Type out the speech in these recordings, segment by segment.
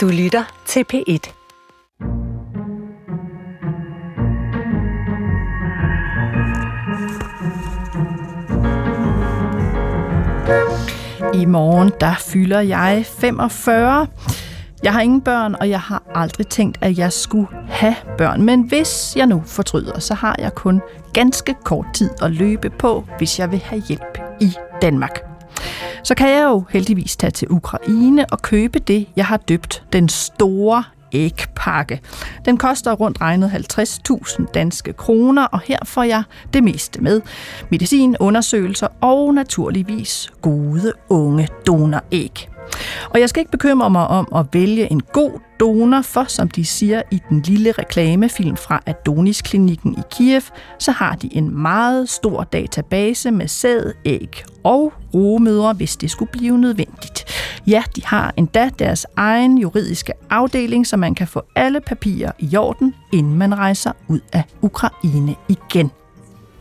Du lytter til P1. I morgen, der fylder jeg 45. Jeg har ingen børn, og jeg har aldrig tænkt, at jeg skulle have børn. Men hvis jeg nu fortryder, så har jeg kun ganske kort tid at løbe på, hvis jeg vil have hjælp i Danmark. Så kan jeg jo heldigvis tage til Ukraine og købe det, jeg har døbt den store ægpakke. Den koster rundt regnet 50.000 danske kroner, og her får jeg det meste med. Medicin, undersøgelser og naturligvis gode unge donoræg. Og jeg skal ikke bekymre mig om at vælge en god donor, for som de siger i den lille reklamefilm fra Adonis-klinikken i Kiev, så har de en meget stor database med sæd, æg og rogemødre, hvis det skulle blive nødvendigt. Ja, de har endda deres egen juridiske afdeling, så man kan få alle papirer i orden, inden man rejser ud af Ukraine igen.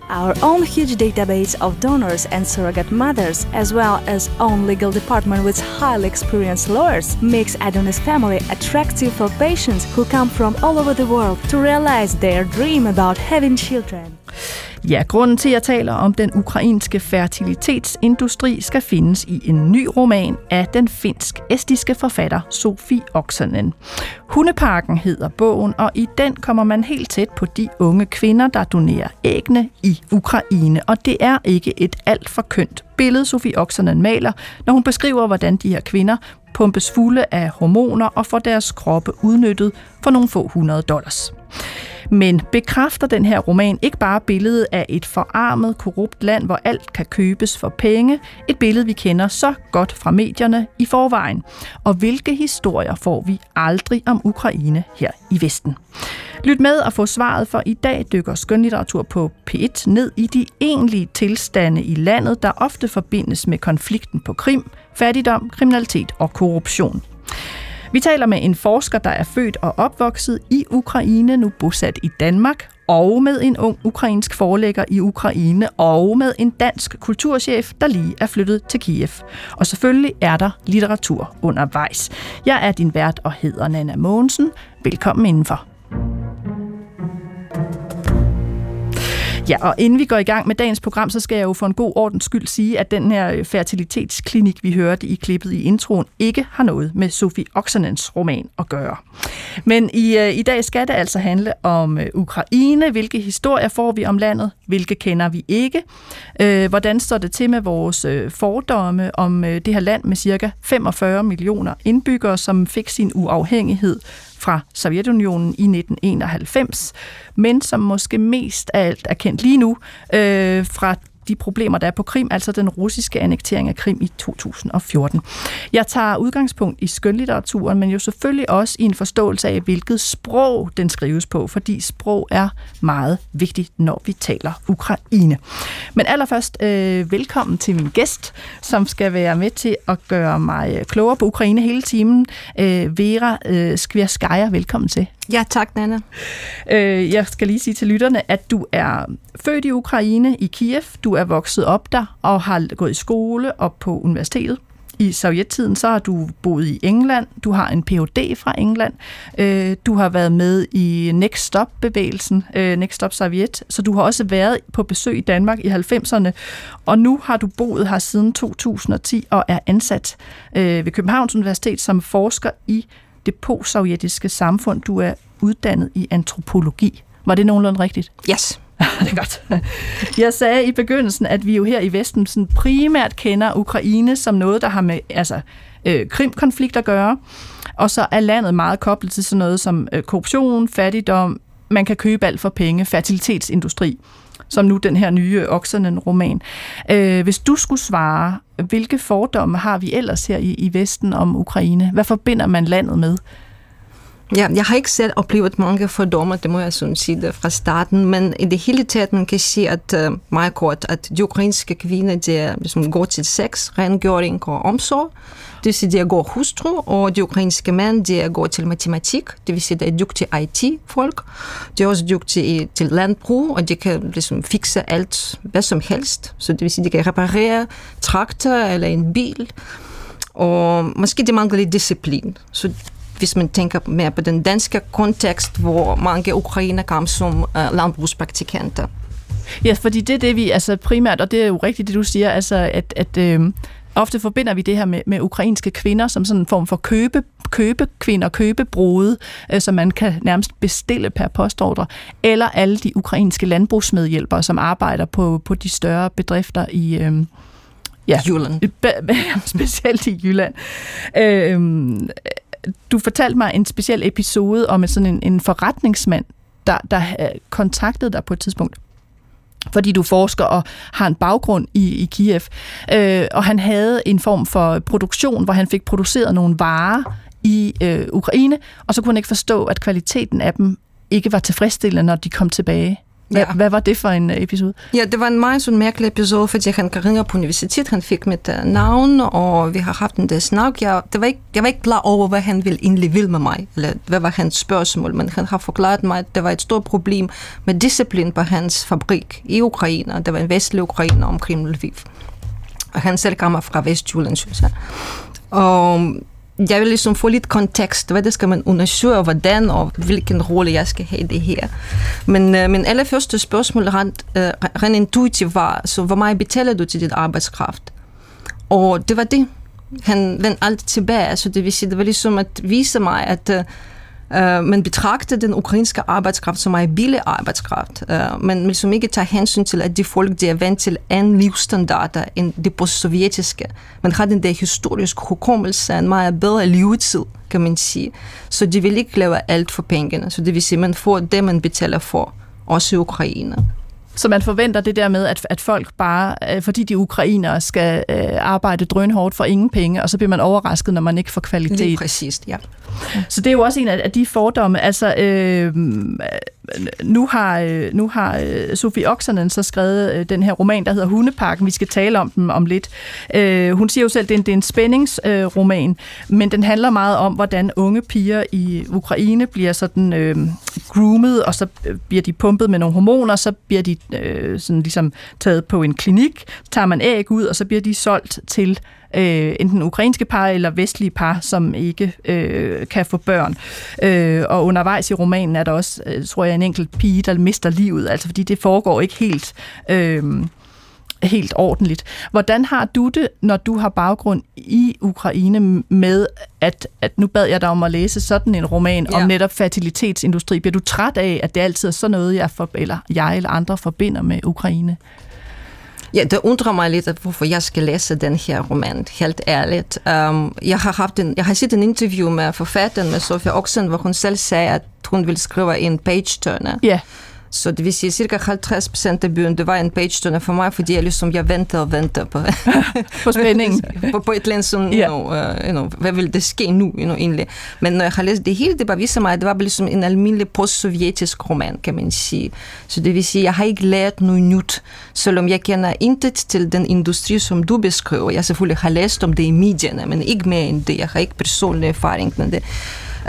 Our own huge database of donors and surrogate mothers, as well as own legal department with highly experienced lawyers, makes Adonis family attractive for patients who come from all over the world to realize their dream about having children. Ja, grunden til, at jeg taler om den ukrainske fertilitetsindustri, skal findes i en ny roman af den finsk-estiske forfatter Sofie Oksanen. Hundeparken hedder bogen, og i den kommer man helt tæt på de unge kvinder, der donerer ægne i Ukraine. Og det er ikke et alt for kønt billede, Sofie Oksanen maler, når hun beskriver, hvordan de her kvinder pumpes fulde af hormoner og får deres kroppe udnyttet for nogle få hundrede dollars. Men bekræfter den her roman ikke bare billedet af et forarmet, korrupt land, hvor alt kan købes for penge, et billede vi kender så godt fra medierne i forvejen? Og hvilke historier får vi aldrig om Ukraine her i Vesten? Lyt med og få svaret, for i dag dykker skønlitteratur på P1 ned i de egentlige tilstande i landet, der ofte forbindes med konflikten på Krim, fattigdom, kriminalitet og korruption. Vi taler med en forsker, der er født og opvokset i Ukraine, nu bosat i Danmark, og med en ung ukrainsk forlægger i Ukraine, og med en dansk kulturchef, der lige er flyttet til Kiev. Og selvfølgelig er der litteratur undervejs. Jeg er din vært og hedder Nana Mogensen. Velkommen indenfor. Ja, og inden vi går i gang med dagens program, så skal jeg jo for en god ordens skyld sige, at den her øh, fertilitetsklinik, vi hørte i klippet i introen, ikke har noget med Sofie Oksanens roman at gøre. Men i, øh, i dag skal det altså handle om øh, Ukraine. Hvilke historier får vi om landet? Hvilke kender vi ikke? Øh, hvordan står det til med vores øh, fordomme om øh, det her land med cirka 45 millioner indbyggere, som fik sin uafhængighed fra Sovjetunionen i 1991, men som måske mest af alt er kendt lige nu øh, fra de problemer, der er på Krim, altså den russiske annektering af Krim i 2014. Jeg tager udgangspunkt i skønlitteraturen, men jo selvfølgelig også i en forståelse af, hvilket sprog den skrives på, fordi sprog er meget vigtigt, når vi taler Ukraine. Men allerførst, øh, velkommen til min gæst, som skal være med til at gøre mig klogere på Ukraine hele timen. Øh, Vera øh, Skvirskaya, velkommen til. Ja, tak, Nana. Øh, jeg skal lige sige til lytterne, at du er født i Ukraine, i Kiev. Du er vokset op der og har gået i skole og på universitetet. I sovjettiden så har du boet i England. Du har en Ph.D. fra England. Øh, du har været med i Next Stop-bevægelsen, øh, Next Stop Sovjet. Så du har også været på besøg i Danmark i 90'erne. Og nu har du boet her siden 2010 og er ansat øh, ved Københavns Universitet som forsker i det postsovjetiske samfund. Du er uddannet i antropologi. Var det nogenlunde rigtigt? Yes. det er godt. Jeg sagde i begyndelsen, at vi jo her i Vesten sådan primært kender Ukraine som noget, der har med altså, øh, krimkonflikt at gøre. Og så er landet meget koblet til sådan noget som øh, korruption, fattigdom, man kan købe alt for penge, fertilitetsindustri som nu den her nye Oxenden-roman. Øh, hvis du skulle svare, hvilke fordomme har vi ellers her i, i Vesten om Ukraine? Hvad forbinder man landet med? Ja, jeg har ikke selv oplevet mange fordomme, det må jeg sådan sige det fra starten, men i det hele taget, man kan sige, at uh, meget kort, at de ukrainske kvinder, de ligesom, går til sex, rengøring og omsorg, det vil sige, de er god hustru, og de ukrainske mænd, de går til matematik, det vil sige, de er dygtige IT-folk, de er også dygtige til landbrug, og de kan ligesom fikse alt, hvad som helst, så det vil sige, de kan reparere traktor eller en bil, og måske de mangler lidt disciplin, så hvis man tænker mere på den danske kontekst, hvor mange ukrainer kom som uh, landbrugspraktikanter. Ja, fordi det er det, vi altså primært, og det er jo rigtigt, det du siger, altså at, at øh, ofte forbinder vi det her med, med ukrainske kvinder som sådan en form for købe, købekvinder, købebrude, øh, som man kan nærmest bestille per postordre, eller alle de ukrainske landbrugsmedhjælpere, som arbejder på, på de større bedrifter i... Øh, ja, Jylland. specielt i Jylland. Øh, du fortalte mig en speciel episode om sådan en, en forretningsmand, der, der kontaktede dig på et tidspunkt fordi du forsker og har en baggrund i, i Kiev. Øh, og han havde en form for produktion, hvor han fik produceret nogle varer i øh, Ukraine, og så kunne han ikke forstå, at kvaliteten af dem ikke var tilfredsstillende, når de kom tilbage. Hvad, ja. hvad var det for en øh, episode? Ja, det var en meget sådan mærkelig episode, fordi han kan ringe på universitet, han fik mit uh, navn, og vi har haft en der snak. Jeg, det var ikke, jeg var ikke klar over, hvad han ville egentlig vil med mig, eller hvad var hans spørgsmål, men han har forklaret mig, at det var et stort problem med disciplin på hans fabrik i Ukraine. Det var en vestlig Ukraine omkring Lviv. Og han selv kommer fra Vestjylland, synes jeg. Og jeg vil ligesom få lidt kontekst. Hvad det skal man undersøge, hvordan og hvilken rolle jeg skal have i det her. Men øh, min allerførste spørgsmål rent, øh, rent intuitivt var, så hvor meget betaler du til dit arbejdskraft? Og det var det. Han vendte alt tilbage. Så det vil sige, det var ligesom at vise mig, at øh, Uh, man betragter den ukrainske arbejdskraft som en billig arbejdskraft. Uh, äh, man ligesom ikke tager hensyn til, at de folk, de er vant til en livsstandarder end de postsovjetiske. Man har den der historiske hukommelse, en meget bedre levetid, kan man sige. Så de vil ikke lave alt for pengene. Så det vil sige, at man får det, man betaler for, også i Ukraine. Så man forventer det der med, at, at folk bare, øh, fordi de ukrainere skal øh, arbejde drønhårdt for ingen penge, og så bliver man overrasket, når man ikke får kvalitet. Lige præcis, ja. Så det er jo også en af de fordomme. Altså, øh, nu har, øh, nu har øh, Sofie Oksanen så skrevet øh, den her roman, der hedder Hundeparken. Vi skal tale om den om lidt. Hun siger jo selv, at det er en, det er en spændingsroman, men den handler meget om, hvordan unge piger i Ukraine bliver sådan øh, groomet, og så bliver de pumpet med nogle hormoner, så bliver de øh, sådan ligesom taget på en klinik, tager man æg ud, og så bliver de solgt til øh, enten ukrainske par eller vestlige par, som ikke øh, kan få børn. Øh, og undervejs i romanen er der også, øh, tror jeg, en enkelt pige, der mister livet, altså fordi det foregår ikke helt... Øh, helt ordentligt. Hvordan har du det, når du har baggrund i Ukraine med, at, at nu bad jeg dig om at læse sådan en roman ja. om netop fertilitetsindustri. Bliver du træt af, at det altid er sådan noget, jeg, for, eller jeg eller andre forbinder med Ukraine? Ja, det undrer mig lidt, hvorfor jeg skal læse den her roman, helt ærligt. Um, jeg, har haft en, jeg har set en interview med forfatteren, med Sofia Oxen, hvor hun selv sagde, at hun ville skrive en page-turner. Ja. Yeah. Så det vil sige, cirka 50 procent af byen, det var en page for mig, fordi jeg ligesom, jeg venter og venter på, på spænding. på, på et eller andet sådan, yeah. you know, uh, you know, hvad vil det ske nu, you know, egentlig. Men når jeg har læst det hele, det bare viser mig, at det var ligesom en almindelig post-sovjetisk roman, kan man sige. Så det vil sige, jeg har ikke lært noget nyt, selvom jeg kender intet til den industri, som du beskriver. Jeg selvfølgelig har læst om det i medierne, men ikke mere end det. Jeg har ikke personlig erfaring med det.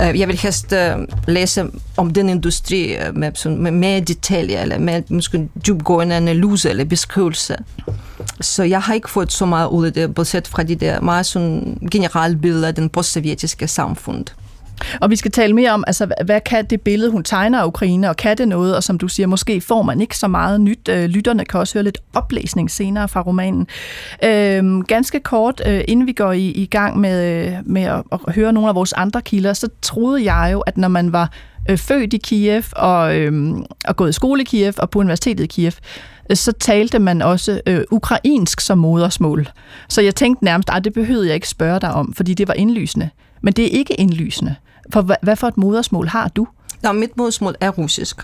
Eh, jeg vil helst eh, læse om den industri eh, med, med mere detaljer, eller med måske dybgående analyse eller beskrivelse. Så jeg har ikke fået så meget ud af det, bortset fra de der meget sådan generelle billeder af den postsovjetiske samfund. Og vi skal tale mere om, altså, hvad kan det billede, hun tegner af Ukraine, og kan det noget? Og som du siger, måske får man ikke så meget nyt. Øh, lytterne kan også høre lidt oplæsning senere fra romanen. Øh, ganske kort, øh, inden vi går i, i gang med, øh, med at, at høre nogle af vores andre kilder, så troede jeg jo, at når man var øh, født i Kiev og, øh, og gået i skole i Kiev og på universitetet i Kiev, øh, så talte man også øh, ukrainsk som modersmål. Så jeg tænkte nærmest, at det behøvede jeg ikke spørge dig om, fordi det var indlysende. Men det er ikke indlysende. For hvad, hvad for et modersmål har du? Nå, mit modersmål er russisk.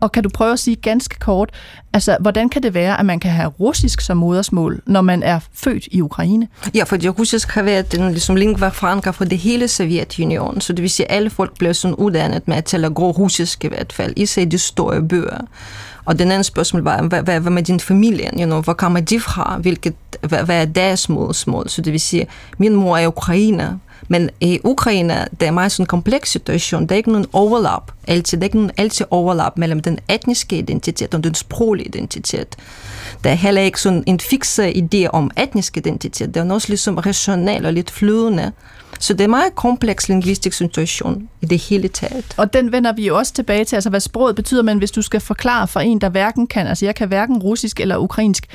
Og kan du prøve at sige ganske kort, altså hvordan kan det være, at man kan have russisk som modersmål, når man er født i Ukraine? Ja, fordi russisk har været en ligesom lingua franca for det hele Sovjetunionen, så det vil sige, at alle folk bliver sådan uddannet med at tale grå russisk i hvert fald, især de store bøger. Og den anden spørgsmål var, hvad, hvad, hvad med din familie? You know, hvor kommer de fra? Hvilket, hvad, hvad er deres modersmål? Så det vil sige, min mor er ukrainer, men i Ukraine, det er meget sådan en kompleks situation. Der er ikke nogen overlap. Altid. Der er ikke nogen altid overlap mellem den etniske identitet og den sproglige identitet. Der er heller ikke sådan en fikse idé om etnisk identitet. Det er også ligesom rationelt og lidt flydende. Så det er meget kompleks lingvistisk situation i det hele taget. Og den vender vi jo også tilbage til, altså hvad sproget betyder, men hvis du skal forklare for en, der hverken kan, altså jeg kan hverken russisk eller ukrainsk,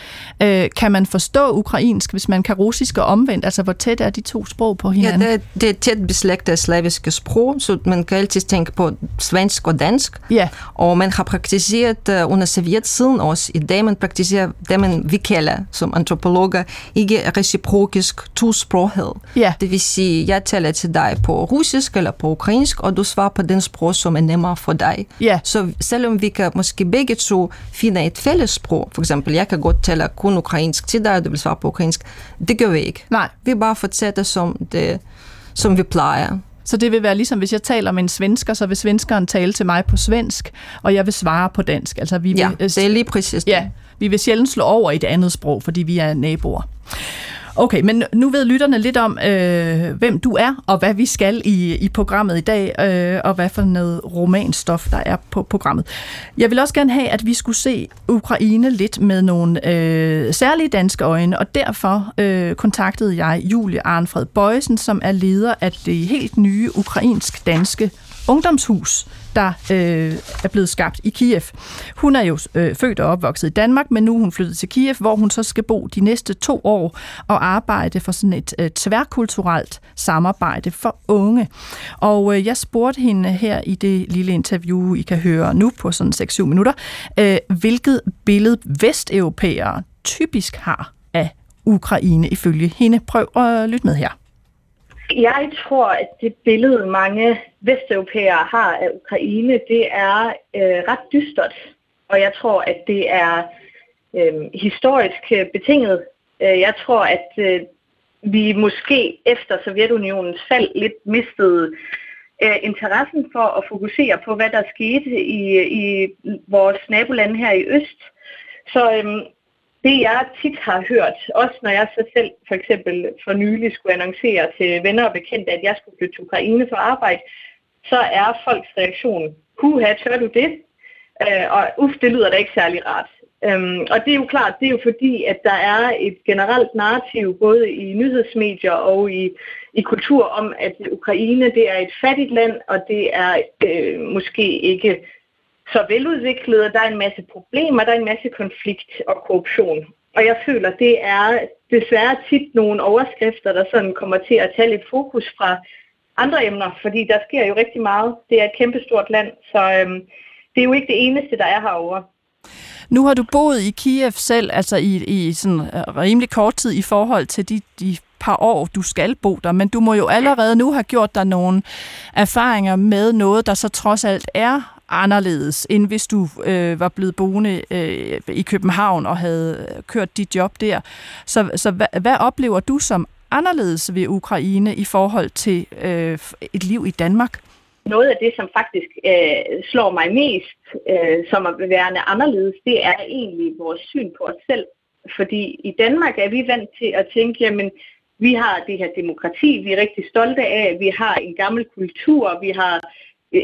øh, kan man forstå ukrainsk, hvis man kan russisk og omvendt? Altså hvor tæt er de to sprog på hinanden? Ja, det er, det er tæt beslægtede slaviske sprog, så man kan altid tænke på svensk og dansk. Ja. Og man har praktiseret uh, under sovjettiden også. I dag man praktiserer det, man vi kalder som antropologer, ikke reciprokisk tosproghed. Ja. Det vil sige, jeg taler til dig på russisk eller på ukrainsk, og du svarer på den sprog, som er nemmere for dig. Ja. Så selvom vi kan måske begge to finde et fælles sprog, for eksempel, jeg kan godt tale kun ukrainsk til dig, og du vil svare på ukrainsk, det gør vi ikke. Nej. Vi bare fortsætter som, det, som vi plejer. Så det vil være ligesom, hvis jeg taler med en svensker, så vil svenskeren tale til mig på svensk, og jeg vil svare på dansk. Altså, vi vil, Ja, det er lige præcis det. Ja, vi vil sjældent slå over i et andet sprog, fordi vi er naboer. Okay, men nu ved lytterne lidt om, øh, hvem du er, og hvad vi skal i, i programmet i dag, øh, og hvad for noget romanstof, der er på programmet. Jeg vil også gerne have, at vi skulle se Ukraine lidt med nogle øh, særlige danske øjne, og derfor øh, kontaktede jeg Julie Arnfred Bøjsen, som er leder af det helt nye ukrainsk-danske ungdomshus, der øh, er blevet skabt i Kiev. Hun er jo øh, født og opvokset i Danmark, men nu er hun flyttet til Kiev, hvor hun så skal bo de næste to år og arbejde for sådan et øh, tværkulturelt samarbejde for unge. Og øh, jeg spurgte hende her i det lille interview, I kan høre nu på sådan 6-7 minutter, øh, hvilket billede vesteuropæere typisk har af Ukraine ifølge hende. Prøv at lytte med her. Jeg tror, at det billede, mange vesteuropæere har af Ukraine, det er øh, ret dystert. Og jeg tror, at det er øhm, øh, historisk betinget. Øh, jeg tror, at øh, vi måske efter Sovjetunionens fald lidt mistede øh, interessen for at fokusere på, hvad der skete i, i vores nabolande her i øst. Så øhm, det jeg tit har hørt, også når jeg så selv for eksempel for nylig skulle annoncere til venner og bekendte, at jeg skulle flytte til Ukraine for arbejde, så er folks reaktion, huha, tør du det? Øh, og uff, det lyder da ikke særlig rart. Øhm, og det er jo klart, det er jo fordi, at der er et generelt narrativ, både i nyhedsmedier og i, i kultur, om at Ukraine det er et fattigt land, og det er øh, måske ikke så veludviklet, og der er en masse problemer, der er en masse konflikt og korruption. Og jeg føler, det er desværre tit nogle overskrifter, der sådan kommer til at tage lidt fokus fra andre emner, fordi der sker jo rigtig meget. Det er et kæmpestort land, så øhm, det er jo ikke det eneste, der er herovre. Nu har du boet i Kiev selv, altså i, i sådan øh, rimelig kort tid i forhold til de, de par år, du skal bo der, men du må jo allerede nu have gjort dig nogle erfaringer med noget, der så trods alt er anderledes, end hvis du øh, var blevet boende øh, i København og havde øh, kørt dit job der. Så, så hvad, hvad oplever du som anderledes ved Ukraine i forhold til øh, et liv i Danmark? Noget af det, som faktisk øh, slår mig mest øh, som at være anderledes, det er egentlig vores syn på os selv. Fordi i Danmark er vi vant til at tænke, jamen, vi har det her demokrati, vi er rigtig stolte af, vi har en gammel kultur, vi har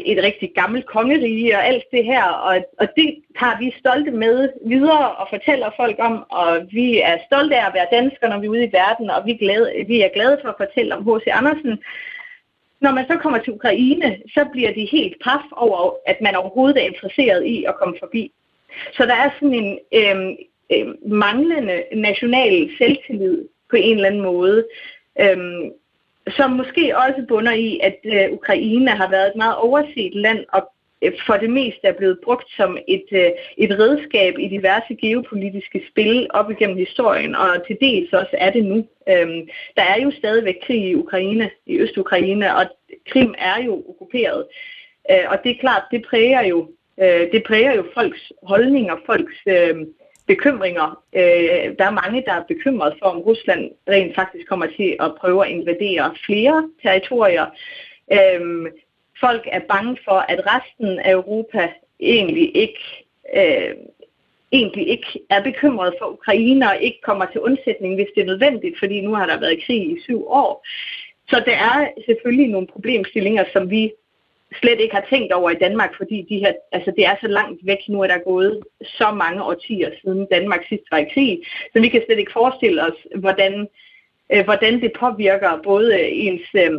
et rigtig gammelt kongerige og alt det her, og, og det tager vi stolte med videre og fortæller folk om, og vi er stolte af at være danskere, når vi er ude i verden, og vi er glade, vi er glade for at fortælle om H.C. Andersen. Når man så kommer til Ukraine, så bliver de helt paf over, at man overhovedet er interesseret i at komme forbi. Så der er sådan en øh, øh, manglende national selvtillid på en eller anden måde. Øhm, som måske også bunder i, at øh, Ukraine har været et meget overset land, og øh, for det meste er blevet brugt som et, øh, et redskab i diverse geopolitiske spil op igennem historien, og til dels også er det nu. Øhm, der er jo stadigvæk krig i Ukraine, i Øst-Ukraine, og Krim er jo okkuperet. Øh, og det er klart, det præger jo, øh, det præger jo folks holdninger, folks... Øh, bekymringer. Øh, der er mange, der er bekymret for, om Rusland rent faktisk kommer til at prøve at invadere flere territorier. Øh, folk er bange for, at resten af Europa egentlig ikke, øh, egentlig ikke er bekymret for Ukraine og ikke kommer til undsætning, hvis det er nødvendigt, fordi nu har der været krig i syv år. Så der er selvfølgelig nogle problemstillinger, som vi slet ikke har tænkt over i Danmark, fordi de her, altså det er så langt væk nu, at der er gået så mange årtier siden Danmark sidst var i krig, så vi kan slet ikke forestille os, hvordan, øh, hvordan det påvirker både øh, ens øh,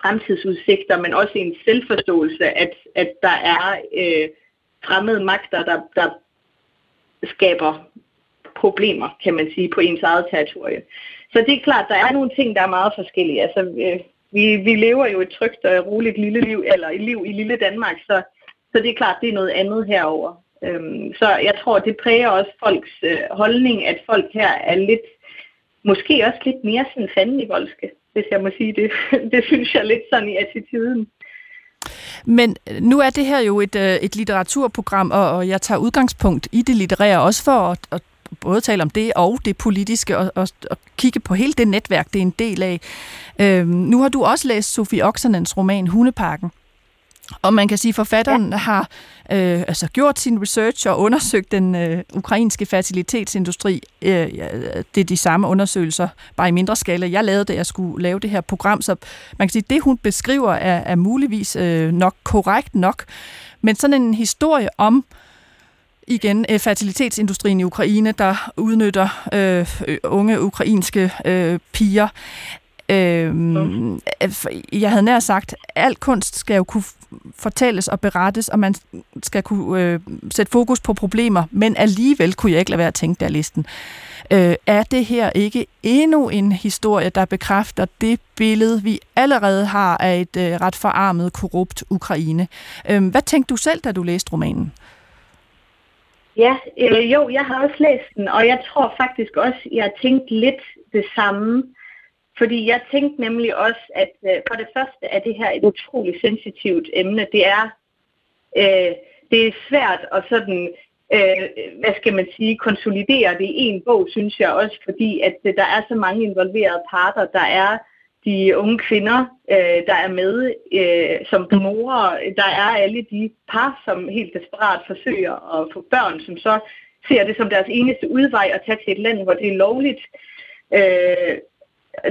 fremtidsudsigter, men også en selvforståelse, at, at der er øh, fremmede magter, der, der skaber problemer, kan man sige, på ens eget territorie. Så det er klart, der er nogle ting, der er meget forskellige. Altså, øh, vi, vi lever jo et trygt og roligt lille liv, eller et liv i lille Danmark, så, så det er klart, det er noget andet herover. Øhm, så jeg tror, det præger også folks øh, holdning, at folk her er lidt, måske også lidt mere sådan fandenivoldske, hvis jeg må sige det. det synes jeg lidt sådan i attituden. Men øh, nu er det her jo et, øh, et litteraturprogram, og, og jeg tager udgangspunkt i det litterære, også for at, at både tale om det og det politiske, og, og, og kigge på hele det netværk, det er en del af. Øhm, nu har du også læst Sofie Oksanens roman Hundeparken. Og man kan sige, at forfatteren ja. har øh, altså gjort sin research og undersøgt den øh, ukrainske fertilitetsindustri. Øh, det er de samme undersøgelser, bare i mindre skala. Jeg lavede det, jeg skulle lave det her program, så man kan sige, at det, hun beskriver, er, er muligvis øh, nok korrekt nok. Men sådan en historie om igen øh, fertilitetsindustrien i Ukraine, der udnytter øh, unge ukrainske øh, piger, Øhm, jeg havde nær sagt, al kunst skal jo kunne fortælles og berettes, og man skal kunne øh, sætte fokus på problemer, men alligevel kunne jeg ikke lade være at tænke der listen. Øh, er det her ikke endnu en historie, der bekræfter det billede, vi allerede har af et øh, ret forarmet, korrupt Ukraine? Øh, hvad tænkte du selv, da du læste romanen? Ja, øh, jo, jeg har også læst den, og jeg tror faktisk også, jeg har tænkt lidt det samme. Fordi jeg tænkte nemlig også, at øh, for det første er det her et utroligt sensitivt emne. Det er, øh, det er svært at sådan, øh, hvad skal man sige, konsolidere det i en bog, synes jeg også, fordi at øh, der er så mange involverede parter. Der er de unge kvinder, øh, der er med øh, som donorer. Der er alle de par, som helt desperat forsøger at få børn, som så ser det som deres eneste udvej at tage til et land, hvor det er lovligt. Øh,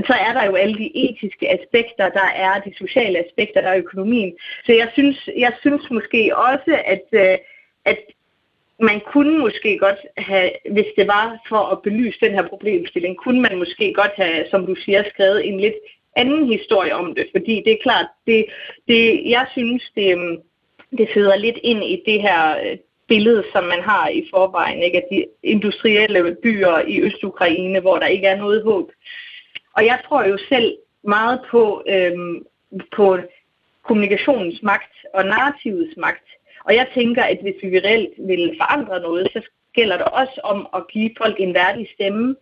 så er der jo alle de etiske aspekter, der er de sociale aspekter, der er økonomien. Så jeg synes, jeg synes måske også, at, øh, at man kunne måske godt have, hvis det var for at belyse den her problemstilling, kunne man måske godt have, som du siger, skrevet en lidt anden historie om det. Fordi det er klart, det, det, jeg synes, det, øhm, det sidder lidt ind i det her øh, billede, som man har i forvejen, ikke? at de industrielle byer i Østukraine, hvor der ikke er noget håb, og jeg tror jo selv meget på, øhm, på kommunikationens magt og narrativets magt. Og jeg tænker, at hvis vi reelt vil forandre noget, så gælder det også om at give folk en værdig stemme.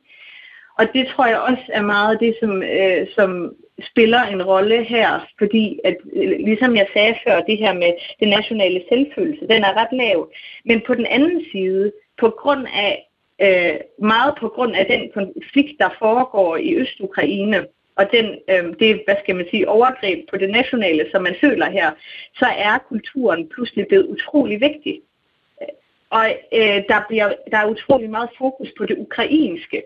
Og det tror jeg også er meget det, som, øh, som spiller en rolle her, fordi at, øh, ligesom jeg sagde før, det her med den nationale selvfølelse, den er ret lav. Men på den anden side, på grund af øh, meget på grund af den konflikt, der foregår i Øst-Ukraine, og den, øh, det, hvad skal man sige, overgreb på det nationale, som man føler her, så er kulturen pludselig blevet utrolig vigtig. Og øh, der, bliver, der er utrolig meget fokus på det ukrainske.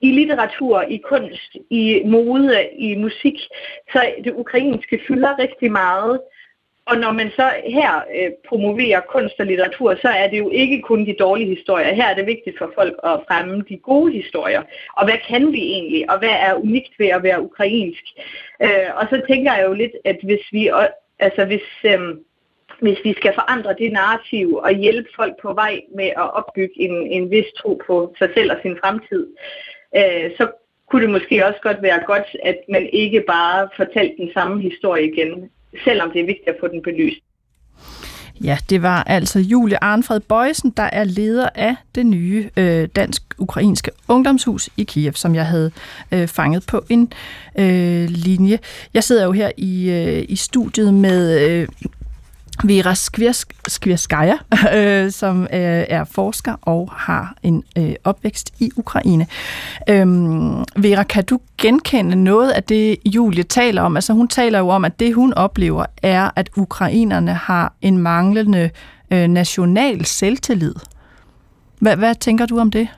I litteratur, i kunst, i mode, i musik, så det ukrainske fylder rigtig meget. Og når man så her øh, promoverer kunst og litteratur, så er det jo ikke kun de dårlige historier. Her er det vigtigt for folk at fremme de gode historier. Og hvad kan vi egentlig? Og hvad er unikt ved at være ukrainsk? Øh, og så tænker jeg jo lidt, at hvis vi, altså hvis, øh, hvis vi skal forandre det narrativ og hjælpe folk på vej med at opbygge en, en vis tro på sig selv og sin fremtid, øh, øh, så kunne det måske også godt være godt, at man ikke bare fortalte den samme historie igen selvom det er vigtigt at få den belyst. Ja, det var altså Julie Arnfred Bøjsen, der er leder af det nye øh, dansk-ukrainske ungdomshus i Kiev, som jeg havde øh, fanget på en øh, linje. Jeg sidder jo her i, øh, i studiet med øh, Vera Skvirskaya, øh, som øh, er forsker og har en øh, opvækst i Ukraine. Øhm, Vera, kan du genkende noget af det, Julie taler om? Altså hun taler jo om, at det hun oplever er, at ukrainerne har en manglende øh, national selvtillid. Hvad, hvad tænker du om det?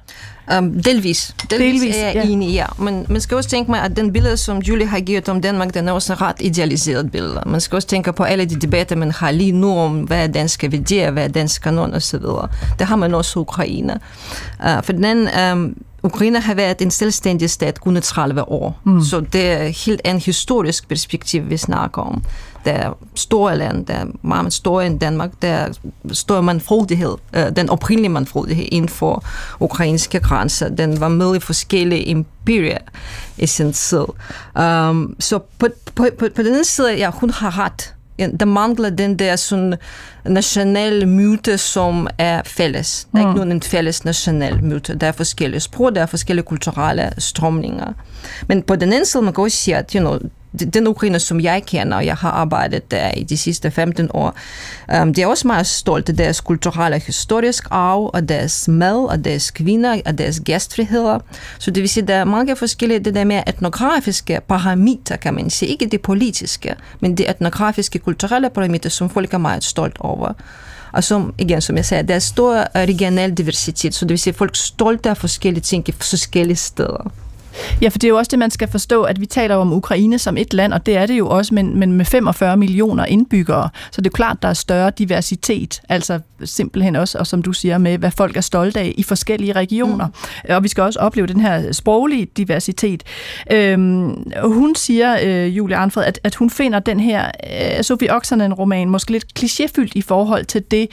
Um, delvis. Delvis, delvis er jeg ja. enig, ja. Men man skal også tænke mig, at den billede, som Julie har givet om Danmark, den er også en ret idealiseret billede. Man skal også tænke på alle de debatter, man har lige nu om, hvad er danske værdier, hvad er dansk kanon osv. Det har man også i Ukraine. Uh, for den um, Ukraine har været en selvstændig stat kun 30 år. Mm. Så det er helt en historisk perspektiv, vi snakker om. Der er store land, der er meget større end Danmark, der er stor mandfrodighed, øh, den oprindelige mandfrodighed inden for ukrainske grænser. Den var med i forskellige imperier i sin tid. Um, så på, på, på, på den side, ja, hun har ret der mangler den der sådan nationale myte, som er fælles. Der er mm. ikke nogen fælles national myte. Der er forskellige sprog, der er forskellige kulturelle strømninger. Men på den anden side, man kan også sige, at you know, den Ukraine, som jeg kender, og jeg har arbejdet der i de sidste 15 år, um, de er også meget stolte af deres kulturelle og historisk arv, og deres mad, og deres kvinder, og deres gæstfriheder. Så det vil sige, der er mange forskellige, det der med etnografiske parametre, kan man sige. Ikke det politiske, men det etnografiske, kulturelle parametre, som folk er meget stolt over. Og som, igen, som jeg sagde, der er stor øh, regional diversitet, så det vil sige, folk er stolte af forskellige ting i forskellige steder. Ja, for det er jo også det, man skal forstå, at vi taler om Ukraine som et land, og det er det jo også, men, men med 45 millioner indbyggere. Så det er klart, der er større diversitet, altså simpelthen også, og som du siger, med hvad folk er stolte af i forskellige regioner. Mm. Og vi skal også opleve den her sproglige diversitet. Øhm, hun siger, øh, Julie Arnfred, at, at hun finder den her øh, Sofie Oksanen-roman måske lidt klichéfyldt i forhold til det,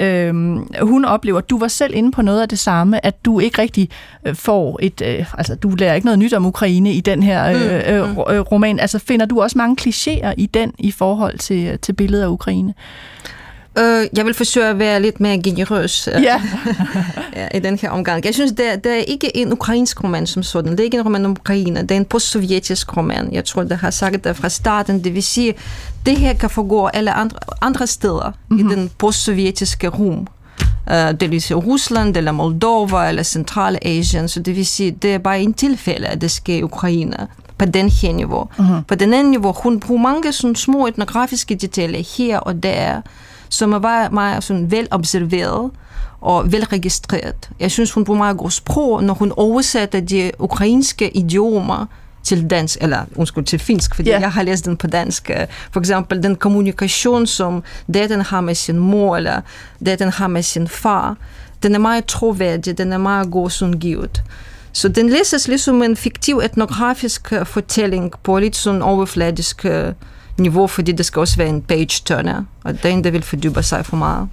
øh, hun oplever. Du var selv inde på noget af det samme, at du ikke rigtig øh, får et, øh, altså du lærer ikke noget nyt om Ukraine i den her øh, mm, øh, mm. øh, roman. Altså finder du også mange klichéer i den i forhold til, til billedet af Ukraine? Uh, jeg vil forsøge at være lidt mere generøs uh, ja. i den her omgang. Jeg synes, det, det er ikke en ukrainsk roman som sådan. Det er ikke en roman om Ukraine. Det er en postsovjetisk roman. Jeg tror, det har sagt det fra starten. Det vil sige, det her kan foregå alle andre, andre steder mm-hmm. i mhm. den postsovjetiske rum. Det vil sige Rusland, eller Moldova, eller Centralasien. Så det vil sige, det er bare en tilfælde, at det sker i Ukraine på den her niveau. Mm-hmm. På den anden niveau, hun bruger mange sådan små etnografiske detaljer her og der, som er meget, meget sådan velobserveret og velregistreret. Jeg synes, hun bruger meget godt sprog, når hun oversætter de ukrainske idiomer til dansk, eller undskyld, til finsk, fordi yeah. jeg har læst den på dansk. For eksempel den kommunikation, som daten har med sin mor, eller daten har med sin far, den er meget troværdig, den er meget god sådan givet. Så den læses ligesom en fiktiv etnografisk fortælling på lidt sådan overfladisk niveau, fordi det skal også være en page-turner, og der er en, der vil fordybe sig for meget.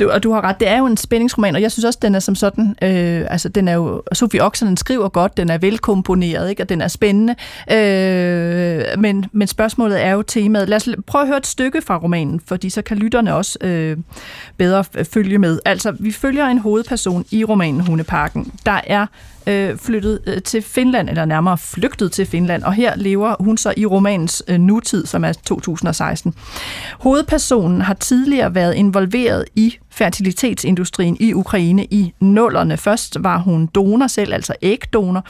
Du, og du har ret, det er jo en spændingsroman, og jeg synes også, den er som sådan, øh, altså den er jo, Sofie Oksanen skriver godt, den er velkomponeret, ikke? og den er spændende, øh, men, men spørgsmålet er jo temaet. Lad os prøve at høre et stykke fra romanen, fordi så kan lytterne også øh, bedre følge med. Altså, vi følger en hovedperson i romanen Hundeparken, der er øh, flyttet øh, til Finland, eller nærmere flygtet til Finland, og her lever hun så i romanens øh, nutid, som er 2016. Hovedpersonen har tidligere været involveret i fertilitetsindustrien i Ukraine i nullerne. Først var hun donor selv, altså ægdonor,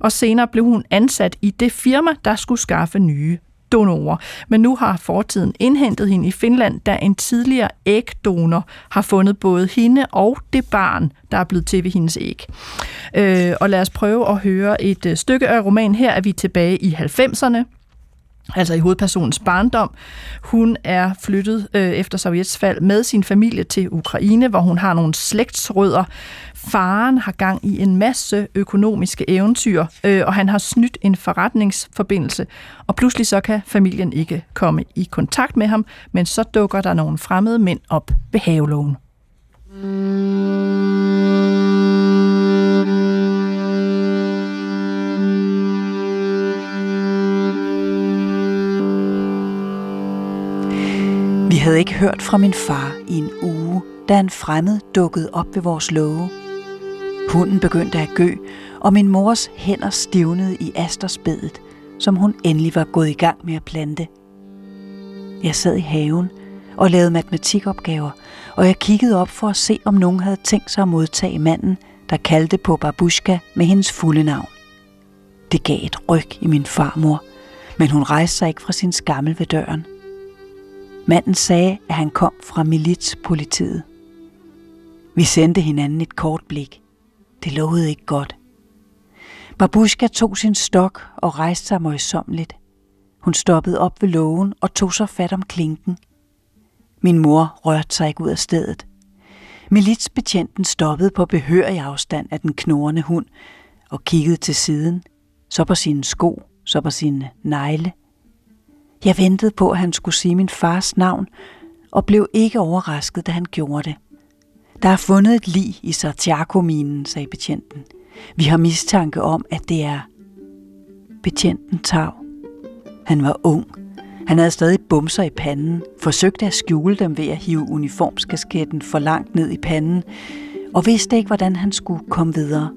og senere blev hun ansat i det firma, der skulle skaffe nye donorer. Men nu har fortiden indhentet hende i Finland, da en tidligere ægdonor har fundet både hende og det barn, der er blevet til ved hendes æg. Øh, og lad os prøve at høre et øh, stykke af romanen. Her er vi tilbage i 90'erne altså i hovedpersonens barndom. Hun er flyttet øh, efter Sovjets fald med sin familie til Ukraine, hvor hun har nogle slægtsrødder. Faren har gang i en masse økonomiske eventyr, øh, og han har snydt en forretningsforbindelse, og pludselig så kan familien ikke komme i kontakt med ham, men så dukker der nogle fremmede mænd op ved havelågen. Vi havde ikke hørt fra min far i en uge, da en fremmed dukkede op ved vores låge. Hunden begyndte at gø, og min mors hænder stivnede i astersbedet, som hun endelig var gået i gang med at plante. Jeg sad i haven og lavede matematikopgaver, og jeg kiggede op for at se, om nogen havde tænkt sig at modtage manden, der kaldte på Babushka med hendes fulde navn. Det gav et ryg i min farmor, men hun rejste sig ikke fra sin skammel ved døren – Manden sagde, at han kom fra militspolitiet. Vi sendte hinanden et kort blik. Det lovede ikke godt. Babushka tog sin stok og rejste sig møjsommeligt. Hun stoppede op ved lågen og tog så fat om klinken. Min mor rørte sig ikke ud af stedet. Militsbetjenten stoppede på behørig afstand af den knurrende hund, og kiggede til siden, så på sine sko, så på sine negle. Jeg ventede på, at han skulle sige min fars navn, og blev ikke overrasket, da han gjorde det. Der er fundet et lig i Santiago-minen, sagde betjenten. Vi har mistanke om, at det er betjenten Tav. Han var ung. Han havde stadig bumser i panden, forsøgte at skjule dem ved at hive uniformskasketten for langt ned i panden, og vidste ikke, hvordan han skulle komme videre.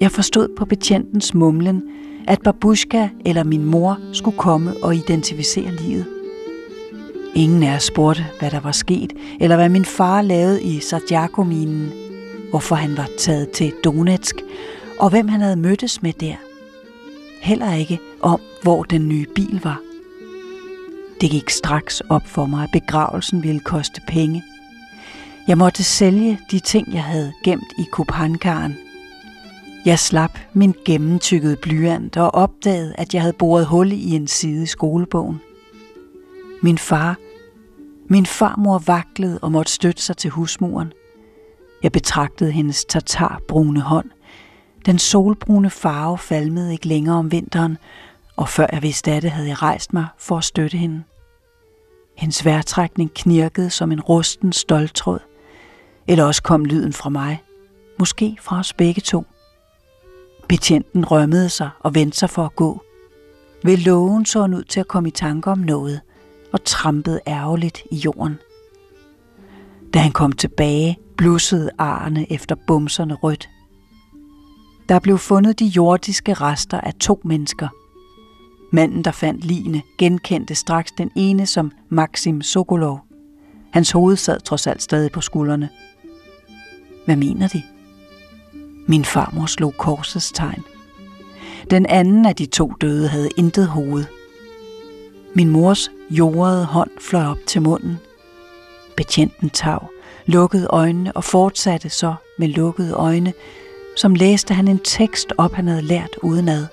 Jeg forstod på betjentens mumlen, at babushka eller min mor skulle komme og identificere livet. Ingen af os spurgte, hvad der var sket, eller hvad min far lavede i Sadjakominen, hvorfor han var taget til Donetsk, og hvem han havde mødtes med der. Heller ikke om, hvor den nye bil var. Det gik straks op for mig, at begravelsen ville koste penge. Jeg måtte sælge de ting, jeg havde gemt i kupankaren. Jeg slap min gennemtykkede blyant og opdagede, at jeg havde boret hul i en side i skolebogen. Min far, min farmor vaklede og måtte støtte sig til husmuren. Jeg betragtede hendes tatarbrune hånd. Den solbrune farve falmede ikke længere om vinteren, og før jeg vidste af det, havde jeg rejst mig for at støtte hende. Hendes vejrtrækning knirkede som en rusten stoltråd. Eller også kom lyden fra mig. Måske fra os begge to. Betjenten rømmede sig og vendte sig for at gå. Ved lågen så han ud til at komme i tanke om noget og trampede ærgerligt i jorden. Da han kom tilbage, blussede arne efter bumserne rødt. Der blev fundet de jordiske rester af to mennesker. Manden, der fandt ligene, genkendte straks den ene som Maxim Sokolov. Hans hoved sad trods alt stadig på skuldrene. Hvad mener de? Min farmor slog korsets tegn. Den anden af de to døde havde intet hoved. Min mors jordede hånd fløj op til munden. Betjenten tav, lukkede øjnene og fortsatte så med lukkede øjne, som læste han en tekst op, han havde lært udenad.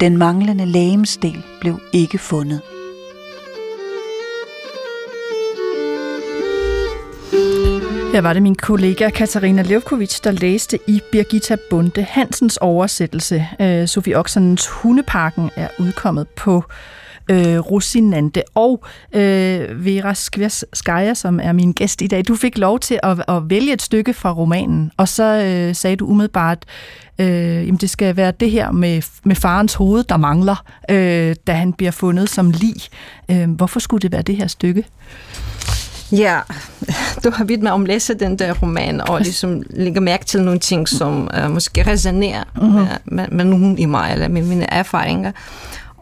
Den manglende lægemsdel blev ikke fundet. Her var det min kollega Katarina Levkovic, der læste i Birgitta Bunde Hansens oversættelse. Øh, Sofie Oksanens Hundeparken er udkommet på øh, Rosinante. Og øh, Vera Skværskaja, som er min gæst i dag, du fik lov til at, at vælge et stykke fra romanen, og så øh, sagde du umiddelbart, øh, jamen det skal være det her med, med farens hoved, der mangler, øh, da han bliver fundet som lig. Øh, hvorfor skulle det være det her stykke? Ja, du har vidt mig om at læse den der roman, og ligesom lægger mærke til nogle ting, som uh, måske resonerer mm-hmm. med, med, med nogen i mig, eller med mine erfaringer.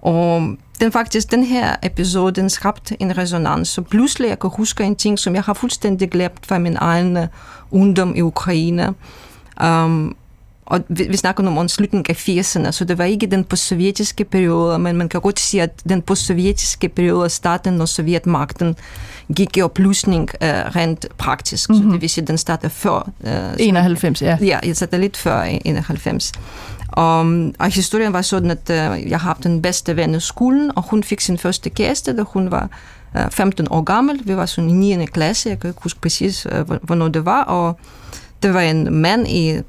Og den faktisk, den her episode, den skabte en resonans, så pludselig jeg kan huske en ting, som jeg har fuldstændig glemt fra min egen uh, ungdom i Ukraine. Um, og vi, vi snakker om slutningen af 80'erne, så det var ikke den postsovjetiske periode, men man kan godt sige, at den postsovjetiske periode startede, når sovjetmagten gik i opløsning uh, rent praktisk. Mm-hmm. Så det vil sige, at den startede før. Uh, 91, ja. Ja, jeg satte lidt før 91. Og, og historien var sådan, at uh, jeg har den bedste ven i skolen, og hun fik sin første kæreste, da hun var uh, 15 år gammel. Vi var sådan i 9. klasse, jeg kan ikke huske præcis, hvornår det var, og det var en mand i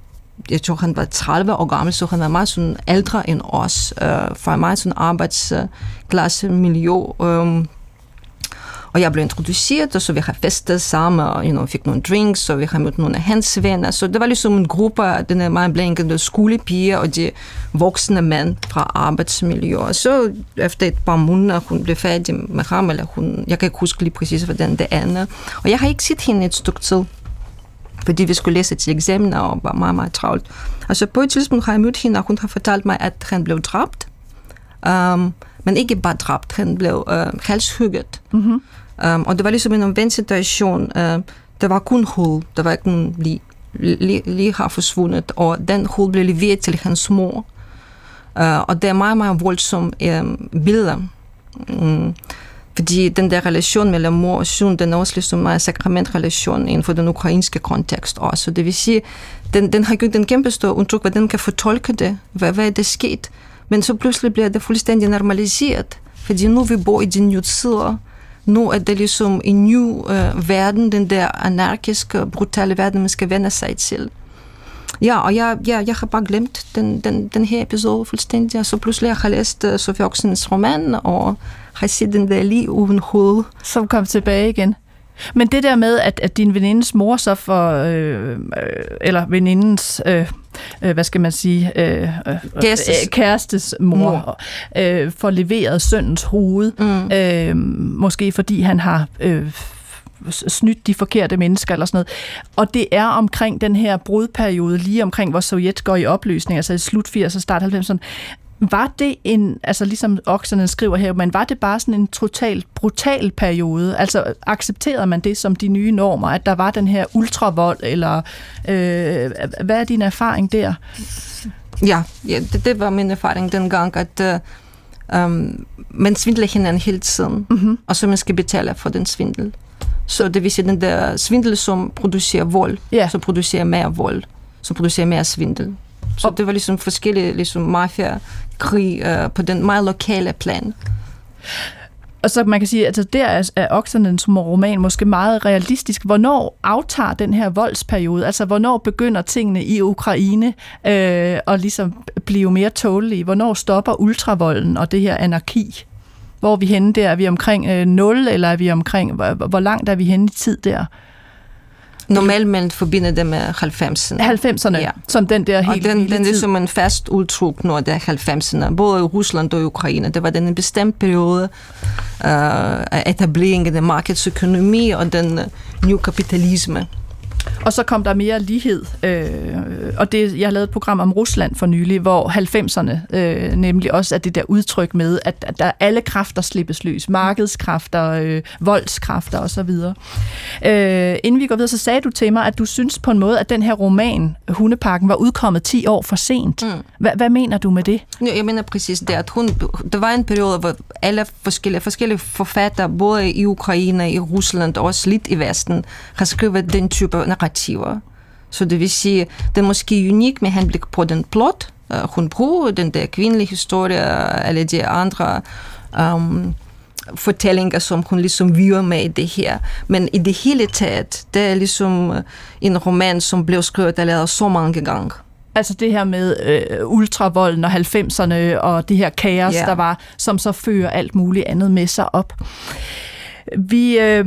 jeg tror, han var 30 år gammel, så han var meget sådan ældre end os, øh, fra meget sådan arbejdsklasse miljø. Øh, og jeg blev introduceret, og så vi har festet sammen, og you know, fik nogle drinks, og vi har mødt nogle af hans venner. Så det var ligesom en gruppe af den meget blænkende skolepiger og de voksne mænd fra arbejdsmiljø. Og så efter et par måneder, hun blev færdig med ham, eller hun, jeg kan ikke huske lige præcis, hvordan det ender. Og jeg har ikke set hende et stykke tid fordi vi skulle læse til eksamen og var meget, meget travlt. Altså på et tidspunkt har jeg mødt hende, og hun har fortalt mig, at han blev dræbt. Um, men ikke bare dræbt, han blev uh, halshugget. Mm-hmm. Um, og det var ligesom en omvendt situation. Uh, der var kun hul, der var ikke nogen lige, lige, lige har forsvundet, og den hul blev leveret til hans mor. Uh, og det er meget, meget voldsomme um, billeder. Um, fordi den der relation mellem mor og søn, den er også ligesom en sakramentrelation inden for den ukrainske kontekst også. Det vil sige, den, den har gjort en kæmpe stor undtryk, hvordan kan fortolke det, hvad, hvad er det sket. Men så pludselig bliver det fuldstændig normaliseret, fordi nu vi bor i de nye tider, nu er det ligesom en ny uh, verden, den der anarkiske, brutale verden, man skal vende sig til. Ja, og jeg, jeg, jeg har bare glemt den, den, den her episode fuldstændig, og så pludselig har jeg læst uh, Sofie Oksens roman, og har set den der lige uden hoved. Som kom tilbage igen. Men det der med, at, at din venindes mor så for, øh, øh, eller venindens, øh, øh, hvad skal man sige, øh, øh. Øh, kærestes mor, mor. Øh, får leveret søndens hoved, mm. øh, måske fordi han har... Øh, snydt de forkerte mennesker eller sådan noget. Og det er omkring den her brudperiode, lige omkring, hvor Sovjet går i opløsning, altså i slut 80'erne og start 90'erne. Var det en, altså ligesom Okserne skriver her, men var det bare sådan en totalt brutal periode? Altså accepterede man det som de nye normer, at der var den her ultravold, eller øh, hvad er din erfaring der? Ja, ja det, det var min erfaring dengang, at uh, um, man svindler hinanden hele tiden, mm-hmm. og så man skal betale for den svindel. Så det vil sige, den der svindel, som producerer vold, yeah. så producerer mere vold, som producerer mere svindel. Så og det var ligesom forskellige ligesom mafia-krig øh, på den meget lokale plan. Og så man kan sige, at altså, der er, er Oksernens roman måske meget realistisk. Hvornår aftager den her voldsperiode? Altså, hvornår begynder tingene i Ukraine øh, at ligesom blive mere tålige? Hvornår stopper ultravolden og det her anarki? Hvor er vi henne der? Er vi omkring øh, 0, eller er vi omkring... Hvor, hvor langt er vi henne i tid der? Normalt man forbinder det med 90'erne. 90'erne, ja. som den der helt Og den, den er som en fast udtryk, når det er 90'erne. Både i Rusland og i Ukraine. Det var den en bestemt periode øh, af etablering af markedsøkonomi og den uh, new kapitalisme. Og så kom der mere lighed, øh, og det, jeg har lavet et program om Rusland for nylig, hvor 90'erne øh, nemlig også er det der udtryk med, at, at der alle kræfter slippes løs. Markedskræfter, øh, voldskræfter osv. Øh, inden vi går videre, så sagde du til mig, at du synes på en måde, at den her roman, Hundeparken, var udkommet 10 år for sent. Mm. Hva, hvad mener du med det? Jeg mener præcis det, at hun, der var en periode, hvor alle forskellige, forskellige forfattere, både i Ukraine, i Rusland og også lidt i Vesten, har skrevet den type narrativer. Så det vil sige, det er måske unik med henblik på den plot, hun bruger, den der kvindelige historie, eller de andre um, fortællinger, som hun ligesom virer med i det her. Men i det hele taget, det er ligesom en roman, som blev skrevet allerede så mange gange. Altså det her med øh, ultravolden og 90'erne og det her kaos, yeah. der var, som så fører alt muligt andet med sig op. Vi, øh,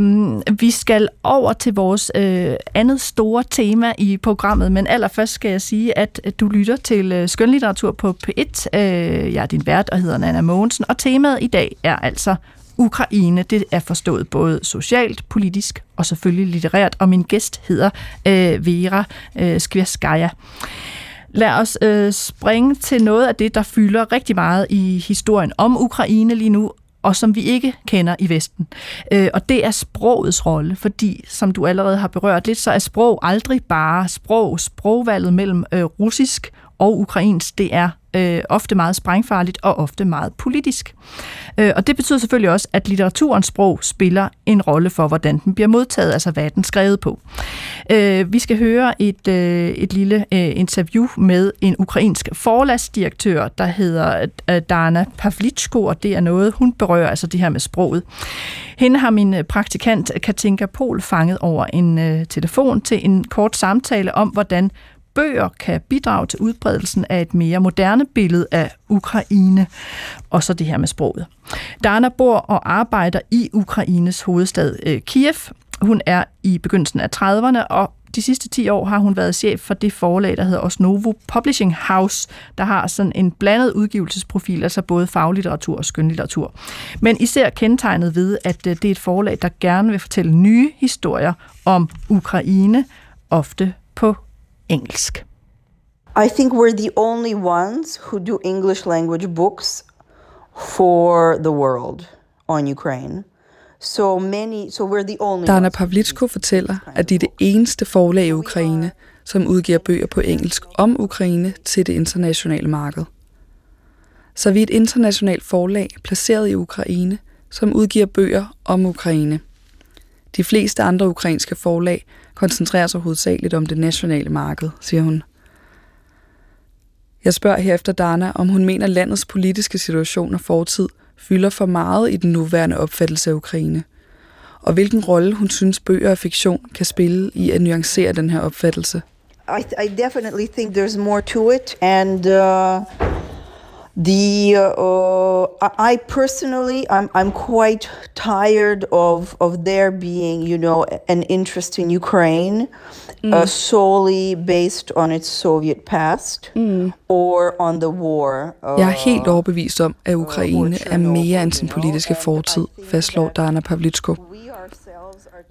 vi skal over til vores øh, andet store tema i programmet, men allerførst skal jeg sige, at du lytter til øh, skønlitteratur på P1. Øh, jeg er din vært og hedder Nana Mogensen, og temaet i dag er altså Ukraine. Det er forstået både socialt, politisk og selvfølgelig litterært, og min gæst hedder øh, Vera øh, Skvirskaya. Lad os øh, springe til noget af det, der fylder rigtig meget i historien om Ukraine lige nu, og som vi ikke kender i Vesten. Øh, og det er sprogets rolle, fordi, som du allerede har berørt lidt, så er sprog aldrig bare sprog. Sprogvalget mellem øh, russisk og ukrainsk, det er øh, ofte meget sprængfarligt og ofte meget politisk. Øh, og det betyder selvfølgelig også, at litteraturens sprog spiller en rolle for, hvordan den bliver modtaget, altså hvad den skrevet på. Øh, vi skal høre et, øh, et lille øh, interview med en ukrainsk forlagsdirektør, der hedder øh, Dana Pavlichko, og det er noget, hun berører, altså det her med sproget. Hende har min øh, praktikant Katinka Pol fanget over en øh, telefon til en kort samtale om, hvordan bøger kan bidrage til udbredelsen af et mere moderne billede af Ukraine, og så det her med sproget. Dana bor og arbejder i Ukraines hovedstad øh, Kiev. Hun er i begyndelsen af 30'erne, og de sidste 10 år har hun været chef for det forlag, der hedder Osnovo Publishing House, der har sådan en blandet udgivelsesprofil, altså både faglitteratur og skønlitteratur. Men især kendetegnet ved, at øh, det er et forlag, der gerne vil fortælle nye historier om Ukraine, ofte på engelsk. I think we're the only ones who do English language books for the world on Ukraine. So many, so we're the only Dana Pavlitsko fortæller, at de er det eneste forlag i Ukraine, som udgiver bøger på engelsk om Ukraine til det internationale marked. Så vi er et internationalt forlag placeret i Ukraine, som udgiver bøger om Ukraine. De fleste andre ukrainske forlag koncentrerer sig hovedsageligt om det nationale marked, siger hun. Jeg spørger herefter Dana, om hun mener, at landets politiske situation og fortid fylder for meget i den nuværende opfattelse af Ukraine, og hvilken rolle hun synes bøger og fiktion kan spille i at nuancere den her opfattelse. I, I definitely think there's more to it, and uh, the uh, I personally I'm I'm quite tired of of there being you know an interest in Ukraine mm. uh, solely based on its Soviet past mm. or on the war. Uh, Jeg er helt overbevist om, at Ukraine er mere end sin politiske fortid, fastslår Dana Pavlitsko.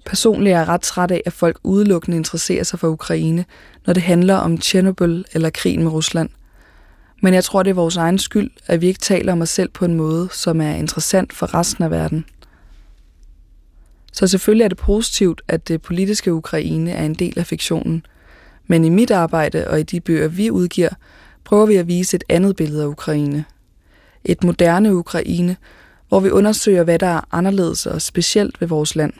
Personligt er jeg ret træt af, at folk udelukkende interesserer sig for Ukraine, når det handler om Tjernobyl eller krigen med Rusland. Men jeg tror, det er vores egen skyld, at vi ikke taler om os selv på en måde, som er interessant for resten af verden. Så selvfølgelig er det positivt, at det politiske Ukraine er en del af fiktionen. Men i mit arbejde og i de bøger, vi udgiver, prøver vi at vise et andet billede af Ukraine. Et moderne Ukraine, hvor vi undersøger, hvad der er anderledes og specielt ved vores land.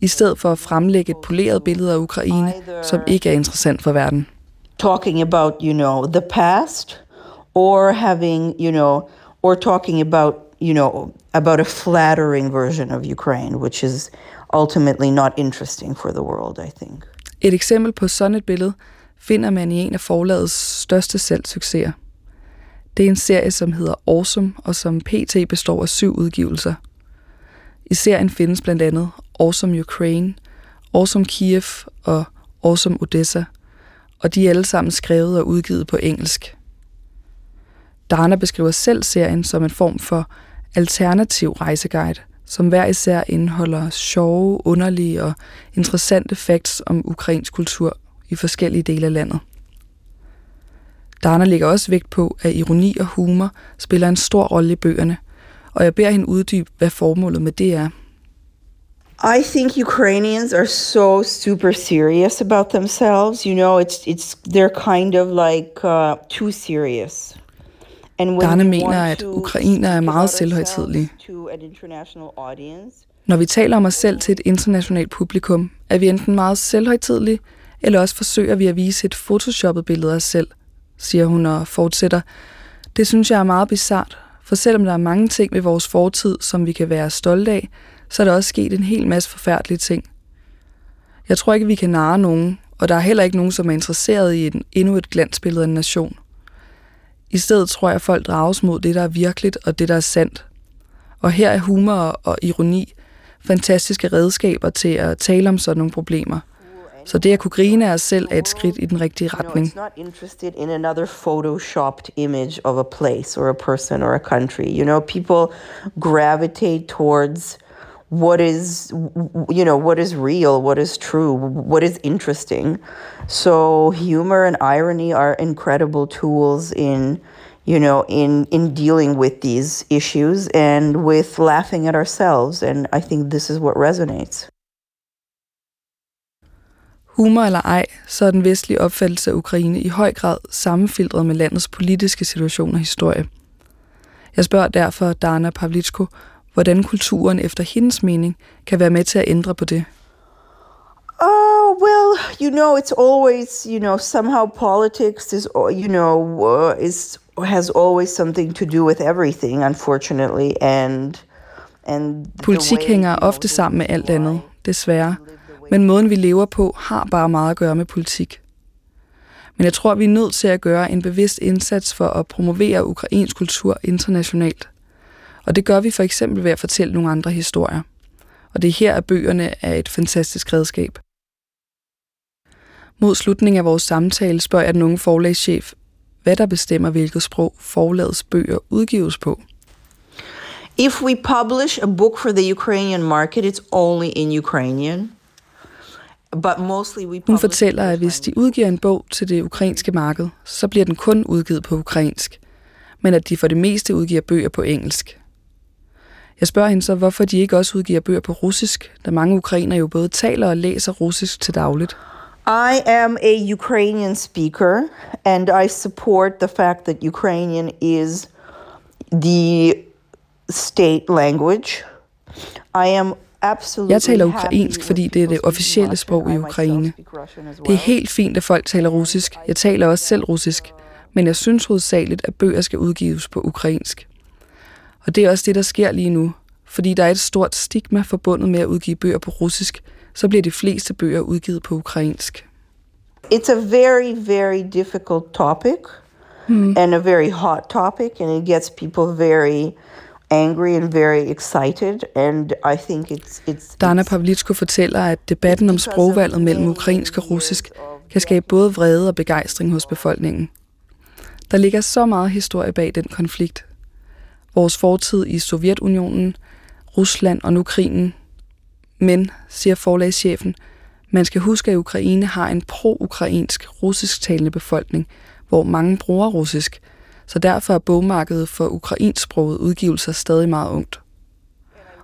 I stedet for at fremlægge et poleret billede af Ukraine, som ikke er interessant for verden talking about, you know, the past or having, you know, or talking about, you know, about a flattering version of Ukraine, which is ultimately not interesting for the world, I think. Et eksempel på sådan et billede finder man i en af forlagets største salgssucceser. Det er en serie, som hedder Awesome, og som pt. består af syv udgivelser. I serien findes blandt andet Awesome Ukraine, Awesome Kiev og Awesome Odessa – og de er alle sammen skrevet og udgivet på engelsk. Dana beskriver selv serien som en form for alternativ rejseguide, som hver især indeholder sjove, underlige og interessante facts om ukrainsk kultur i forskellige dele af landet. Dana lægger også vægt på, at ironi og humor spiller en stor rolle i bøgerne, og jeg beder hende uddybe, hvad formålet med det er – i think Ukrainians are so super serious about themselves. You know, it's it's they're kind of like uh, too serious. And Darne mener, at ukrainer er meget selvhøjtidlige. Når vi taler om os selv til et internationalt publikum, er vi enten meget selvhøjtidlige, eller også forsøger vi at vise et photoshoppet billede af os selv, siger hun og fortsætter. Det synes jeg er meget bizart, for selvom der er mange ting ved vores fortid, som vi kan være stolte af, så er der også sket en hel masse forfærdelige ting. Jeg tror ikke, vi kan narre nogen, og der er heller ikke nogen, som er interesseret i en, endnu et glansbillede af en nation. I stedet tror jeg, at folk drages mod det, der er virkeligt og det, der er sandt. Og her er humor og ironi fantastiske redskaber til at tale om sådan nogle problemer – så det at kunne grine af os selv er et skridt i den rigtige retning. You know, it's not interested in another photoshopped image of a place or a person or a country. You know, people gravitate towards what is you know what is real what is true what is interesting. So humor and irony are incredible tools in you know in in dealing with these issues and with laughing at ourselves. And i think this is what resonates. Humor eller ej, så er den vestlige opfattelse af Ukraine i høj grad sammenfiltret med landets politiske situation og historie. Jeg spørger derfor Dana Pavlitsko, hvordan kulturen efter hendes mening kan være med til at ændre på det. Oh, well, you know, it's always, you know, somehow politics is, you know, uh, is has always something to do with everything, unfortunately, and and Politik hænger ofte sammen med alt andet, desværre. Men måden vi lever på har bare meget at gøre med politik. Men jeg tror, vi er nødt til at gøre en bevidst indsats for at promovere ukrainsk kultur internationalt. Og det gør vi for eksempel ved at fortælle nogle andre historier. Og det er her, at bøgerne er et fantastisk redskab. Mod slutningen af vores samtale spørger jeg den unge forlagschef, hvad der bestemmer, hvilket sprog forlagets bøger udgives på. If we publish a book for the Ukrainian market, it's only in Ukrainian. But mostly we Hun fortæller, at hvis de udgiver en bog til det ukrainske marked, så bliver den kun udgivet på ukrainsk, men at de for det meste udgiver bøger på engelsk. Jeg spørger hende så, hvorfor de ikke også udgiver bøger på russisk, da mange ukrainer jo både taler og læser russisk til dagligt. I am a Ukrainian speaker, and I support the fact that Ukrainian is the state language. I am jeg taler ukrainsk, fordi det er det officielle sprog i Ukraine. Det er helt fint, at folk taler russisk. Jeg taler også selv russisk. Men jeg synes hovedsageligt, at bøger skal udgives på ukrainsk. Og det er også det, der sker lige nu. Fordi der er et stort stigma forbundet med at udgive bøger på russisk, så bliver de fleste bøger udgivet på ukrainsk. It's a very, very difficult topic mm. and a very hot topic, and it gets people very angry and very excited, and I think it's... it's Dana Pavlitsko fortæller, at debatten om sprogvalget mellem ukrainsk og russisk kan skabe både vrede og begejstring hos befolkningen. Der ligger så meget historie bag den konflikt. Vores fortid i Sovjetunionen, Rusland og nu krigen. Men, siger forlagschefen, man skal huske, at Ukraine har en pro-ukrainsk russisktalende befolkning, hvor mange bruger russisk, så derfor er bogmarkedet for ukrainsksproget udgivelser stadig meget ungt.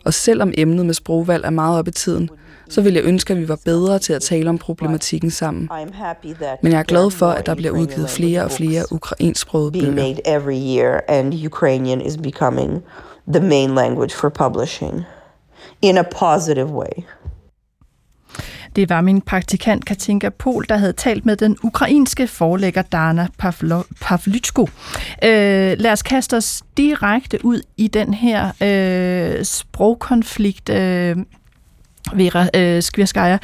Og selvom emnet med sprogvalg er meget op i tiden, så vil jeg ønske, at vi var bedre til at tale om problematikken sammen. Men jeg er glad for, at der bliver udgivet flere og flere ukrainsksprogede bøger. and Ukrainian is becoming the main language for publishing in a positive way. Det var min praktikant Katinka Pol, der havde talt med den ukrainske forlægger Dana Pavlychko. Øh, lad os kaste os direkte ud i den her øh, sprogkonflikt, øh, Vera øh, Skvirskaya,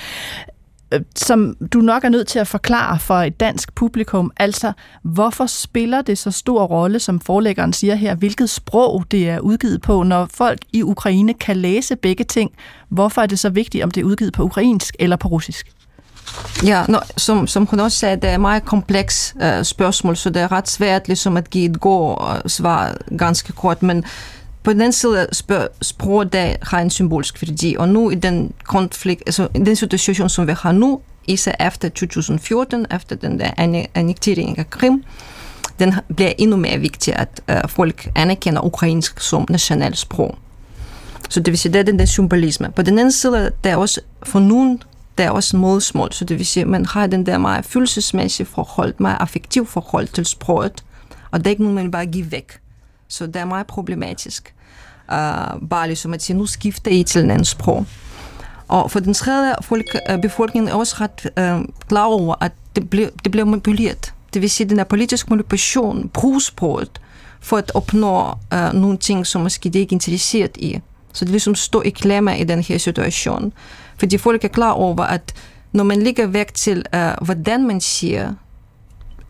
Øh, som du nok er nødt til at forklare for et dansk publikum. Altså, hvorfor spiller det så stor rolle, som forlæggeren siger her, hvilket sprog det er udgivet på, når folk i Ukraine kan læse begge ting? Hvorfor er det så vigtigt, om det er udgivet på ukrainsk eller på russisk? Ja, no, som, som hun også sagde, det er et meget kompleks uh, spørgsmål, så det er ret svært ligesom at give et god øh, svar ganske kort, men på den anden side, sprog der har en symbolsk værdi, og nu i den konflikt, altså i den situation, som vi har nu, især efter 2014, efter den der annektering af Krim, den bliver endnu mere vigtig, at uh, folk anerkender ukrainsk som nationalt sprog. Så det vil sige, det er den der symbolisme. På den anden side, der er også for nogen, der er også modsmål, så det vil sige, man har den der meget følelsesmæssige forhold, meget affektiv forhold til sproget, og det er ikke noget, man bare giver væk. Så det er meget problematisk. Uh, bare ligesom at sige, nu skifter I til en anden sprog. Og for den tredje, folk, uh, befolkningen er også ret uh, klar over, at det ble, det bliver manipuleret. Det vil sige, at den her politiske manipulation bruges på det, for at opnå uh, nogle ting, som måske det ikke er interesseret i. Så det ligesom står i klemme i den her situation. Fordi folk er klar over, at når man ligger væk til, uh, hvordan man siger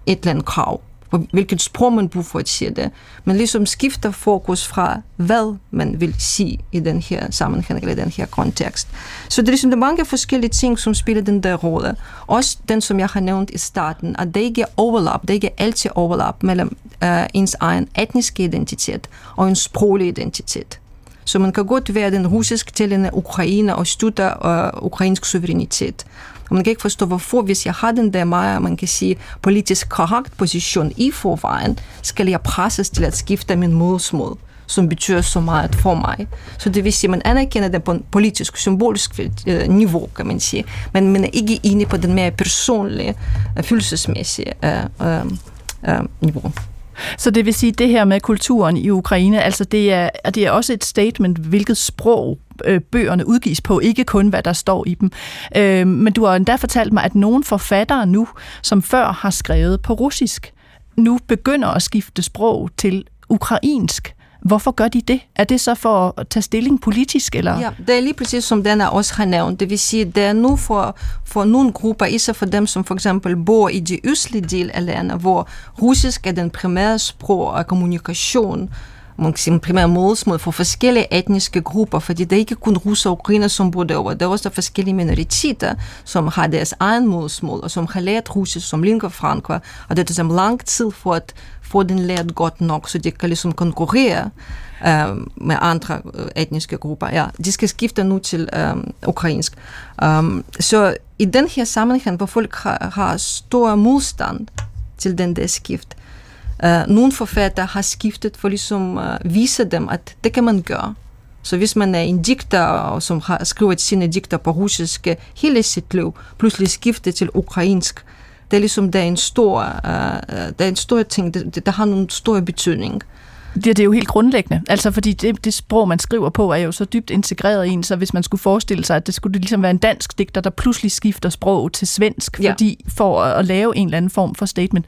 et eller andet krav, hvilket sprog man bruger for at sige det, men ligesom skifter fokus fra, hvad man vil sige i den her sammenhæng, eller den her kontekst. Så det er ligesom det er mange forskellige ting, som spiller den der rolle. Også den, som jeg har nævnt i starten, at det ikke er overlap, det ikke er altid overlap mellem uh, ens egen etniske identitet og en sproglig identitet. Så man kan godt være den russisk talende Ukraine og støtte uh, ukrainsk suverænitet. Og man kan ikke forstå, hvorfor, hvis jeg har den der meget, man kan sige, politisk korrekt position i forvejen, skal jeg presses til at skifte min modersmål som betyder så meget for mig. Så det vil sige, at man anerkender det på en politisk, symbolisk øh, niveau, kan man sige, men man er ikke inde på den mere personlige, følelsesmæssige øh, øh, niveau. Så det vil sige, at det her med kulturen i Ukraine, altså det er, det er også et statement, hvilket sprog øh, bøgerne udgives på, ikke kun hvad der står i dem. Øh, men du har endda fortalt mig, at nogle forfattere nu, som før har skrevet på russisk, nu begynder at skifte sprog til ukrainsk. Hvorfor gør de det? Er det så for at tage stilling politisk? Eller? Ja, det er lige præcis som den også har nævnt. Det vil sige, det er nu for, for nogle grupper, især for dem, som for eksempel bor i de østlige del af landet, hvor russisk er den primære sprog og kommunikation, man kan sige, primære målsmål for forskellige etniske grupper, fordi det er ikke kun russer og ukrainer, som bor derovre. Der er også forskellige minoriteter, som har deres egen målsmål, og som har lært russisk som lingua franca, og det tager lang tid for at få den lært godt nok, så de kan ligesom konkurrere øh, med andre etniske grupper. Ja, de skal skifte nu til øh, ukrainsk. Um, så i den her sammenhæng, hvor folk har, har stor modstand til den der skift, uh, nogle forfatter har skiftet for ligesom at uh, vise dem, at det kan man gøre. Så hvis man er en digter, som har skrevet sine digter på russisk hele sit liv, pludselig skifter til ukrainsk, det er ligesom, der er en stor, uh, der er en stor ting, det, det, der har en stor betydning. Det, det er jo helt grundlæggende, altså fordi det, det sprog, man skriver på, er jo så dybt integreret i en, så hvis man skulle forestille sig, at det skulle ligesom være en dansk digter, der pludselig skifter sprog til svensk, ja. fordi for at, at lave en eller anden form for statement.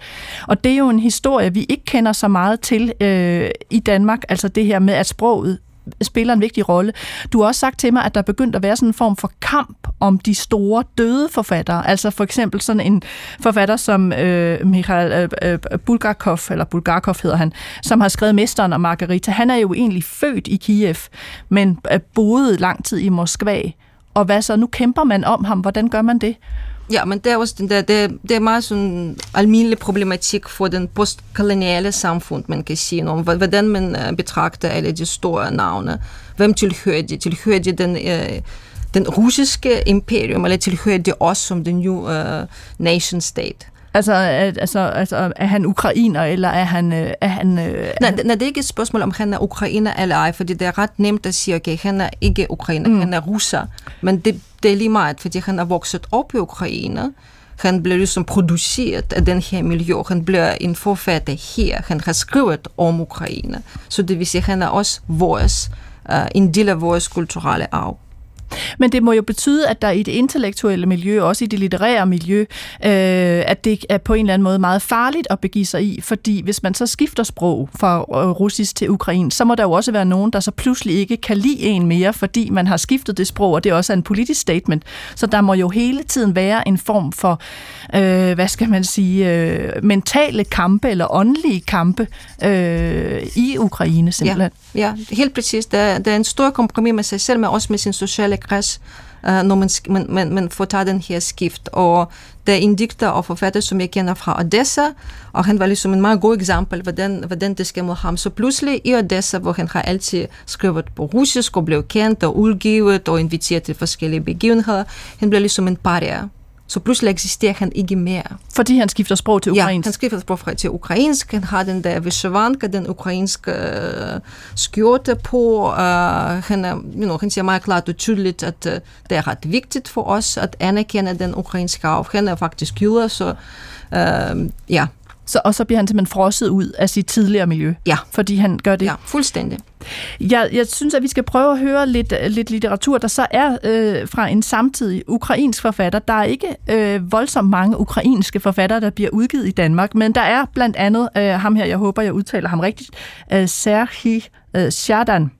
Og det er jo en historie, vi ikke kender så meget til øh, i Danmark, altså det her med, at sproget spiller en vigtig rolle. Du har også sagt til mig, at der er begyndt at være sådan en form for kamp om de store døde forfattere. Altså for eksempel sådan en forfatter som øh, Mikhail øh, øh, Bulgakov, eller Bulgakov hedder han, som har skrevet Mesteren og Margarita. Han er jo egentlig født i Kiev, men øh, boede lang tid i Moskva. Og hvad så? Nu kæmper man om ham. Hvordan gør man det? Ja, men det er også den der, det, det er meget sådan almindelig problematik for den postkoloniale samfund, man kan sige, om hvordan man øh, betragter alle de store navne. Hvem tilhører de? Tilhører de den, øh, den russiske imperium, eller tilhører de os som den new øh, nation state? Altså, altså, altså, er han ukrainer, eller er han... Øh, er han øh, nej, nej, det er ikke et spørgsmål, om han er ukrainer eller ej, fordi det er ret nemt at sige, okay, han er ikke ukrainer, mm. han er russer. Men det, det er lige meget, fordi han er vokset op i Ukraine. Han bliver ligesom produceret af den her miljø. Han bliver en forfatter her. Han har skrevet om Ukraine. Så det vil sige, at han er også vores, uh, en del af vores kulturelle arv. Men det må jo betyde, at der i det intellektuelle miljø, også i det litterære miljø, øh, at det er på en eller anden måde meget farligt at begive sig i, fordi hvis man så skifter sprog fra øh, russisk til ukrainsk, så må der jo også være nogen, der så pludselig ikke kan lide en mere, fordi man har skiftet det sprog, og det er også en politisk statement. Så der må jo hele tiden være en form for, øh, hvad skal man sige, øh, mentale kampe eller åndelige kampe øh, i Ukraine simpelthen. Ja, ja helt præcis. Der, der er en stor kompromis med sig selv, men også med sin sociale kreds, uh, når man, man, man, man får taget den her skift. Og der er en digter og forfatter, som jeg kender fra Odessa, og han var ligesom en meget god eksempel, hvordan, hvordan det skal med ham. Så pludselig i Odessa, hvor han har altid skrevet på russisk og blev kendt og udgivet og inviteret til forskellige begivenheder, han blev ligesom en paria. Så pludselig eksisterer han ikke mere. Fordi han skifter sprog til ukrainsk? Ja, han skifter sprog fra til ukrainsk. Han har den der vyshevanka, den ukrainske uh, skjorte på. Uh, han, er, you know, han siger meget klart og tydeligt, at uh, det er ret vigtigt for os at anerkende den ukrainske arv. Han er faktisk jøder, så uh, ja. Så, og så bliver han simpelthen frosset ud af sit tidligere miljø? Ja. Fordi han gør det? Ja, fuldstændig. Jeg, jeg synes, at vi skal prøve at høre lidt, lidt litteratur, der så er øh, fra en samtidig ukrainsk forfatter. Der er ikke øh, voldsomt mange ukrainske forfattere, der bliver udgivet i Danmark, men der er blandt andet øh, ham her, jeg håber, jeg udtaler ham rigtigt, øh, Serhii øh, Shadan.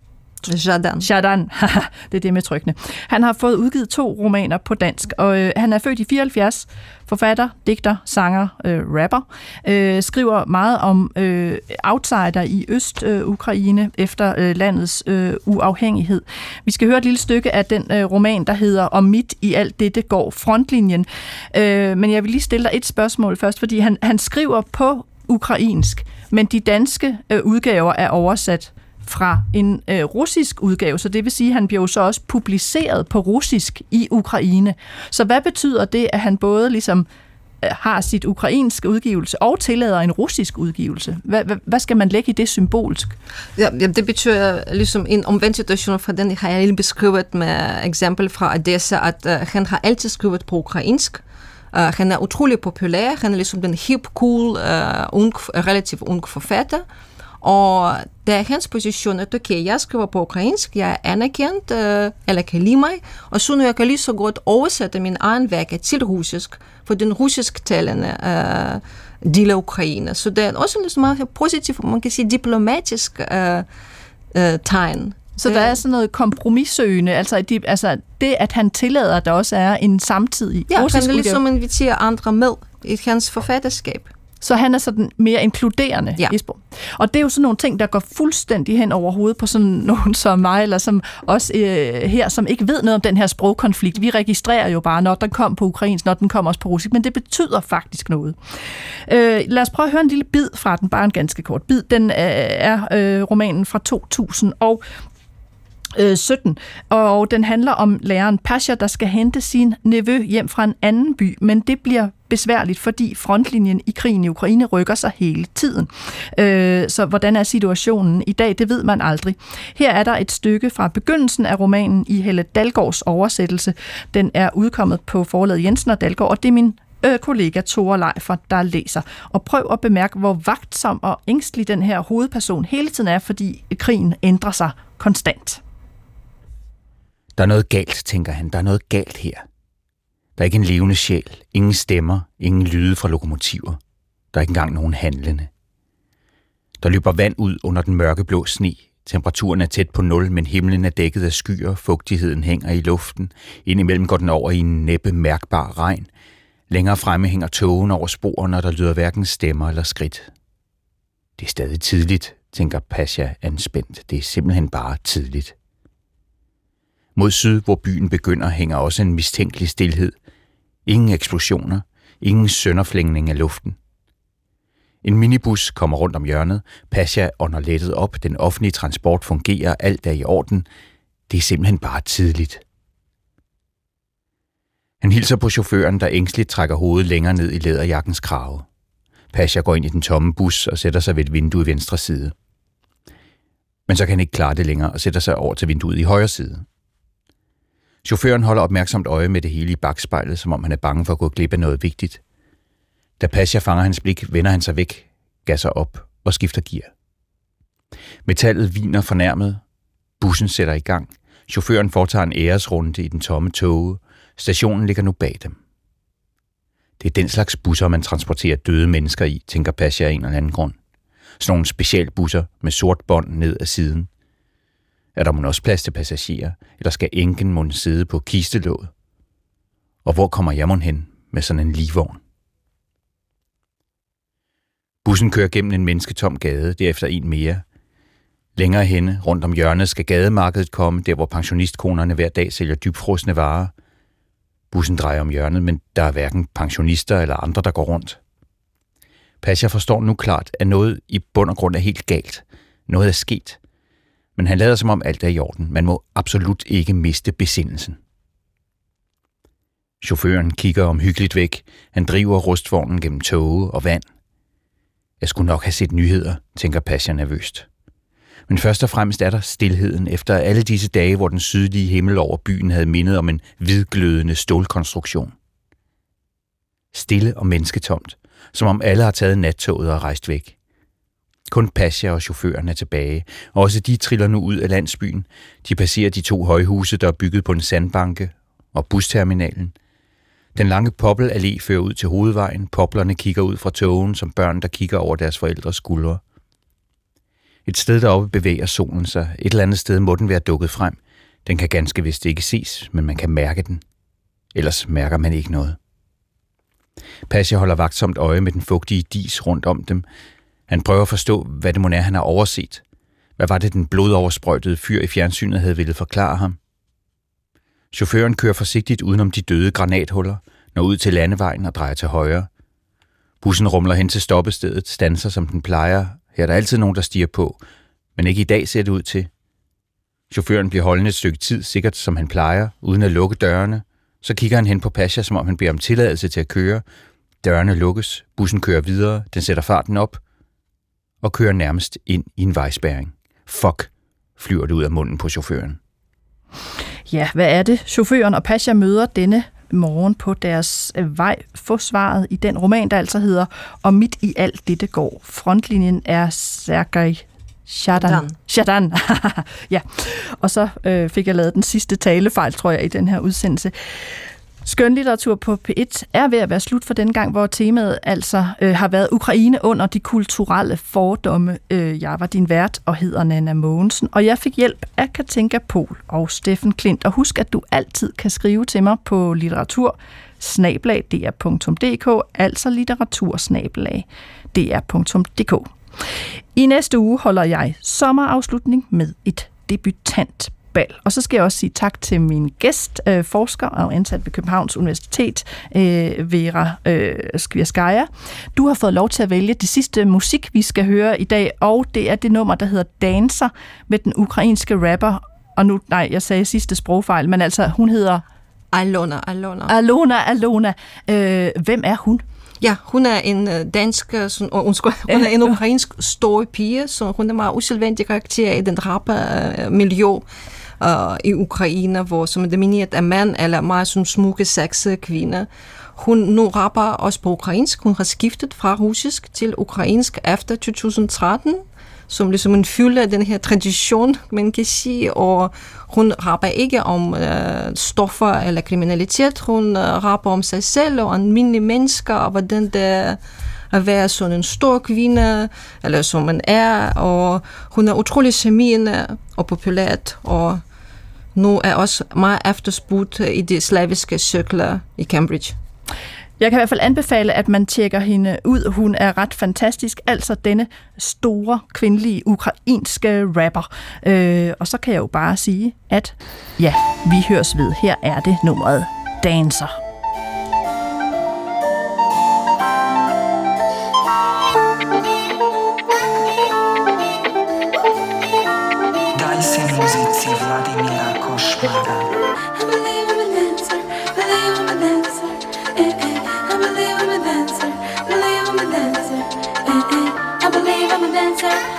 Jadan. Jadan. det er det med trykkene. Han har fået udgivet to romaner på dansk, og øh, han er født i 74, forfatter, digter, sanger, øh, rapper, øh, skriver meget om øh, outsider i Øst-Ukraine øh, efter øh, landets øh, uafhængighed. Vi skal høre et lille stykke af den øh, roman, der hedder Om midt i alt dette går frontlinjen. Øh, men jeg vil lige stille dig et spørgsmål først, fordi han, han skriver på ukrainsk, men de danske øh, udgaver er oversat fra en øh, russisk udgave, så det vil sige, at han bliver jo så også publiceret på russisk i Ukraine. Så hvad betyder det, at han både ligesom øh, har sit ukrainske udgivelse og tillader en russisk udgivelse? Hvad, hvad, hvad skal man lægge i det symbolsk? Ja, det betyder ligesom en omvendt situation fra den, har jeg lige beskrevet med eksempel fra Odessa, at uh, han har altid skrevet på ukrainsk, Uh, han er utrolig populær. Han er ligesom den hip, cool, uh, ung, relativt ung forfatter. Og det er hans position, at okay, jeg skriver på ukrainsk, jeg er anerkendt, øh, eller kan lide mig, og så nu jeg kan lige så godt oversætte min egen værker til russisk, for den russisk talende øh, del af Ukraine. Så det er også en meget positiv, man kan sige diplomatisk øh, øh, tegn. Så der er sådan noget kompromissøgende, altså, de, altså det, at han tillader, at der også er en samtidig ja, russisk han vil ligesom invitere andre med i hans forfatterskab. Så han er sådan mere inkluderende ja. sprog. Og det er jo sådan nogle ting, der går fuldstændig hen over hovedet på sådan nogen som mig, eller som os øh, her, som ikke ved noget om den her sprogkonflikt. Vi registrerer jo bare, når den kom på ukrainsk, når den kommer også på russisk, men det betyder faktisk noget. Øh, lad os prøve at høre en lille bid fra den, bare en ganske kort bid. Den øh, er øh, romanen fra 2000, og Øh, 17, og den handler om læreren Pasha, der skal hente sin nevø hjem fra en anden by, men det bliver besværligt, fordi frontlinjen i krigen i Ukraine rykker sig hele tiden. Øh, så hvordan er situationen i dag, det ved man aldrig. Her er der et stykke fra begyndelsen af romanen i Helle Dalgårds oversættelse. Den er udkommet på forlaget Jensen og Dalgaard, og det er min øh, kollega Tore Leifer, der læser. Og prøv at bemærke, hvor vagtsom og ængstelig den her hovedperson hele tiden er, fordi krigen ændrer sig konstant. Der er noget galt, tænker han. Der er noget galt her. Der er ikke en levende sjæl, ingen stemmer, ingen lyde fra lokomotiver. Der er ikke engang nogen handlende. Der løber vand ud under den mørkeblå sne. Temperaturen er tæt på nul, men himlen er dækket af skyer, fugtigheden hænger i luften. Indimellem går den over i en næppe mærkbar regn. Længere fremme hænger togen over sporene, og der lyder hverken stemmer eller skridt. Det er stadig tidligt, tænker Pasha anspændt. Det er simpelthen bare tidligt. Mod syd, hvor byen begynder, hænger også en mistænkelig stillhed. Ingen eksplosioner, ingen sønderflængning af luften. En minibus kommer rundt om hjørnet. Pasha ånder lettet op. Den offentlige transport fungerer. Alt er i orden. Det er simpelthen bare tidligt. Han hilser på chaufføren, der ængstligt trækker hovedet længere ned i læderjakkens krave. Pasha går ind i den tomme bus og sætter sig ved et vindue i venstre side. Men så kan han ikke klare det længere og sætter sig over til vinduet i højre side. Chaufføren holder opmærksomt øje med det hele i bagspejlet, som om han er bange for at gå glip af noget vigtigt. Da Pasha fanger hans blik, vender han sig væk, gasser op og skifter gear. Metallet viner fornærmet. Bussen sætter i gang. Chaufføren foretager en æresrunde i den tomme tåge. Stationen ligger nu bag dem. Det er den slags busser, man transporterer døde mennesker i, tænker Pasha af en eller anden grund. Sådan nogle specialbusser med sort bånd ned ad siden. Er der måske også plads til passagerer, eller skal enken mon sidde på kistelåget? Og hvor kommer jeg hen med sådan en ligevogn? Bussen kører gennem en mennesketom gade, derefter en mere. Længere henne, rundt om hjørnet, skal gademarkedet komme, der hvor pensionistkonerne hver dag sælger dybfrosne varer. Bussen drejer om hjørnet, men der er hverken pensionister eller andre, der går rundt. Pasha forstår nu klart, at noget i bund og grund er helt galt. Noget er sket. Men han lader som om alt er i orden. Man må absolut ikke miste besindelsen. Chaufføren kigger omhyggeligt væk. Han driver rustvognen gennem tåge og vand. Jeg skulle nok have set nyheder, tænker Pasha nervøst. Men først og fremmest er der stillheden efter alle disse dage, hvor den sydlige himmel over byen havde mindet om en hvidglødende stålkonstruktion. Stille og mennesketomt, som om alle har taget nattoget og rejst væk. Kun Pasha og chaufføren er tilbage, og også de triller nu ud af landsbyen. De passerer de to højhuse, der er bygget på en sandbanke, og busterminalen – den lange poppelallé fører ud til hovedvejen. Poplerne kigger ud fra togen som børn, der kigger over deres forældres skuldre. Et sted deroppe bevæger solen sig. Et eller andet sted må den være dukket frem. Den kan ganske vist ikke ses, men man kan mærke den. Ellers mærker man ikke noget. Pasha holder vagtsomt øje med den fugtige dis rundt om dem. Han prøver at forstå, hvad det må er, han har overset. Hvad var det, den blodoversprøjtede fyr i fjernsynet havde ville forklare ham? Chaufføren kører forsigtigt udenom de døde granathuller, når ud til landevejen og drejer til højre. Bussen rumler hen til stoppestedet, stanser som den plejer. Her er der altid nogen, der stiger på, men ikke i dag ser det ud til. Chaufføren bliver holdende et stykke tid, sikkert som han plejer, uden at lukke dørene. Så kigger han hen på Pasha, som om han beder om tilladelse til at køre. Dørene lukkes, bussen kører videre, den sætter farten op og kører nærmest ind i en vejspæring. Fuck, flyver det ud af munden på chaufføren. Ja, hvad er det? Chaufføren og Pasha møder denne morgen på deres øh, vej få svaret i den roman, der altså hedder Og midt i alt det, det går. Frontlinjen er Sergej Shadan. Shadan. ja. Og så øh, fik jeg lavet den sidste talefejl, tror jeg, i den her udsendelse. Skønlitteratur på P1 er ved at være slut for den gang, hvor temaet altså øh, har været Ukraine under de kulturelle fordomme. Øh, jeg var din vært og hedder Nana Mogensen, og jeg fik hjælp af Katinka Pol og Steffen Klint. Og husk, at du altid kan skrive til mig på litteratur altså litteratur I næste uge holder jeg sommerafslutning med et debutant bal. Og så skal jeg også sige tak til min gæst, øh, forsker og ansat ved Københavns Universitet, øh, Vera øh, Skvirskaya. Du har fået lov til at vælge det sidste musik, vi skal høre i dag, og det er det nummer, der hedder Dancer med den ukrainske rapper. Og nu, nej, jeg sagde sidste sprogfejl, men altså, hun hedder... Alona, Alona. Alona, Alona. Øh, hvem er hun? Ja, hun er en øh, dansk, øh, sådan, undskyld, hun er en ukrainsk stor pige, så hun er meget usædvanlig karakter i den rapper-miljø uh, i Ukraine, hvor som er domineret af mænd eller meget som smukke, sexede kvinder. Hun nu rapper også på ukrainsk. Hun har skiftet fra russisk til ukrainsk efter 2013, som ligesom en fylde af den her tradition, man kan sige, og hun rapper ikke om øh, stoffer eller kriminalitet, hun øh, rapper om sig selv og almindelige mennesker, og hvordan det at være sådan en stor kvinde, eller som man er, og hun er utrolig charmerende og populært, og nu er også meget efterspurgt i de slaviske cirkler i Cambridge. Jeg kan i hvert fald anbefale, at man tjekker hende ud. Hun er ret fantastisk. Altså denne store kvindelige ukrainske rapper. Øh, og så kan jeg jo bare sige, at ja, vi høres ved. Her er det nummeret Dancer. Władimira Koszmara.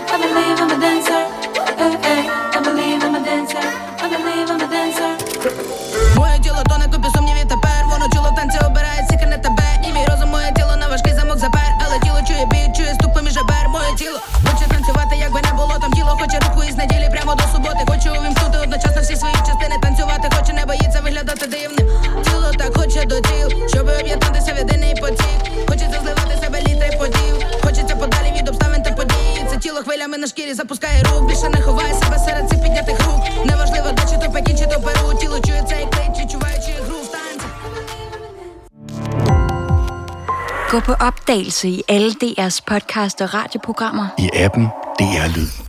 I believe I'm a dancer. Всі свої частини Танцювати хоче, не боїться виглядати дивним. Тіло так хоче до тіл Щоб об'єднатися в єдиний потік. Хочеться зливати себе літри подів Хочеться подалі від обставин та подій. Це тіло хвилями на шкірі запускає рух. Більше не ховає себе серед цих піднятих рук. Неважливо, де чи то Пекін, чи то Перу. Тіло чує цей клейт, відчуваючи гру в танці Gå på opdagelse i alle DR's podcast og radioprogrammer. I appen DR Lyd.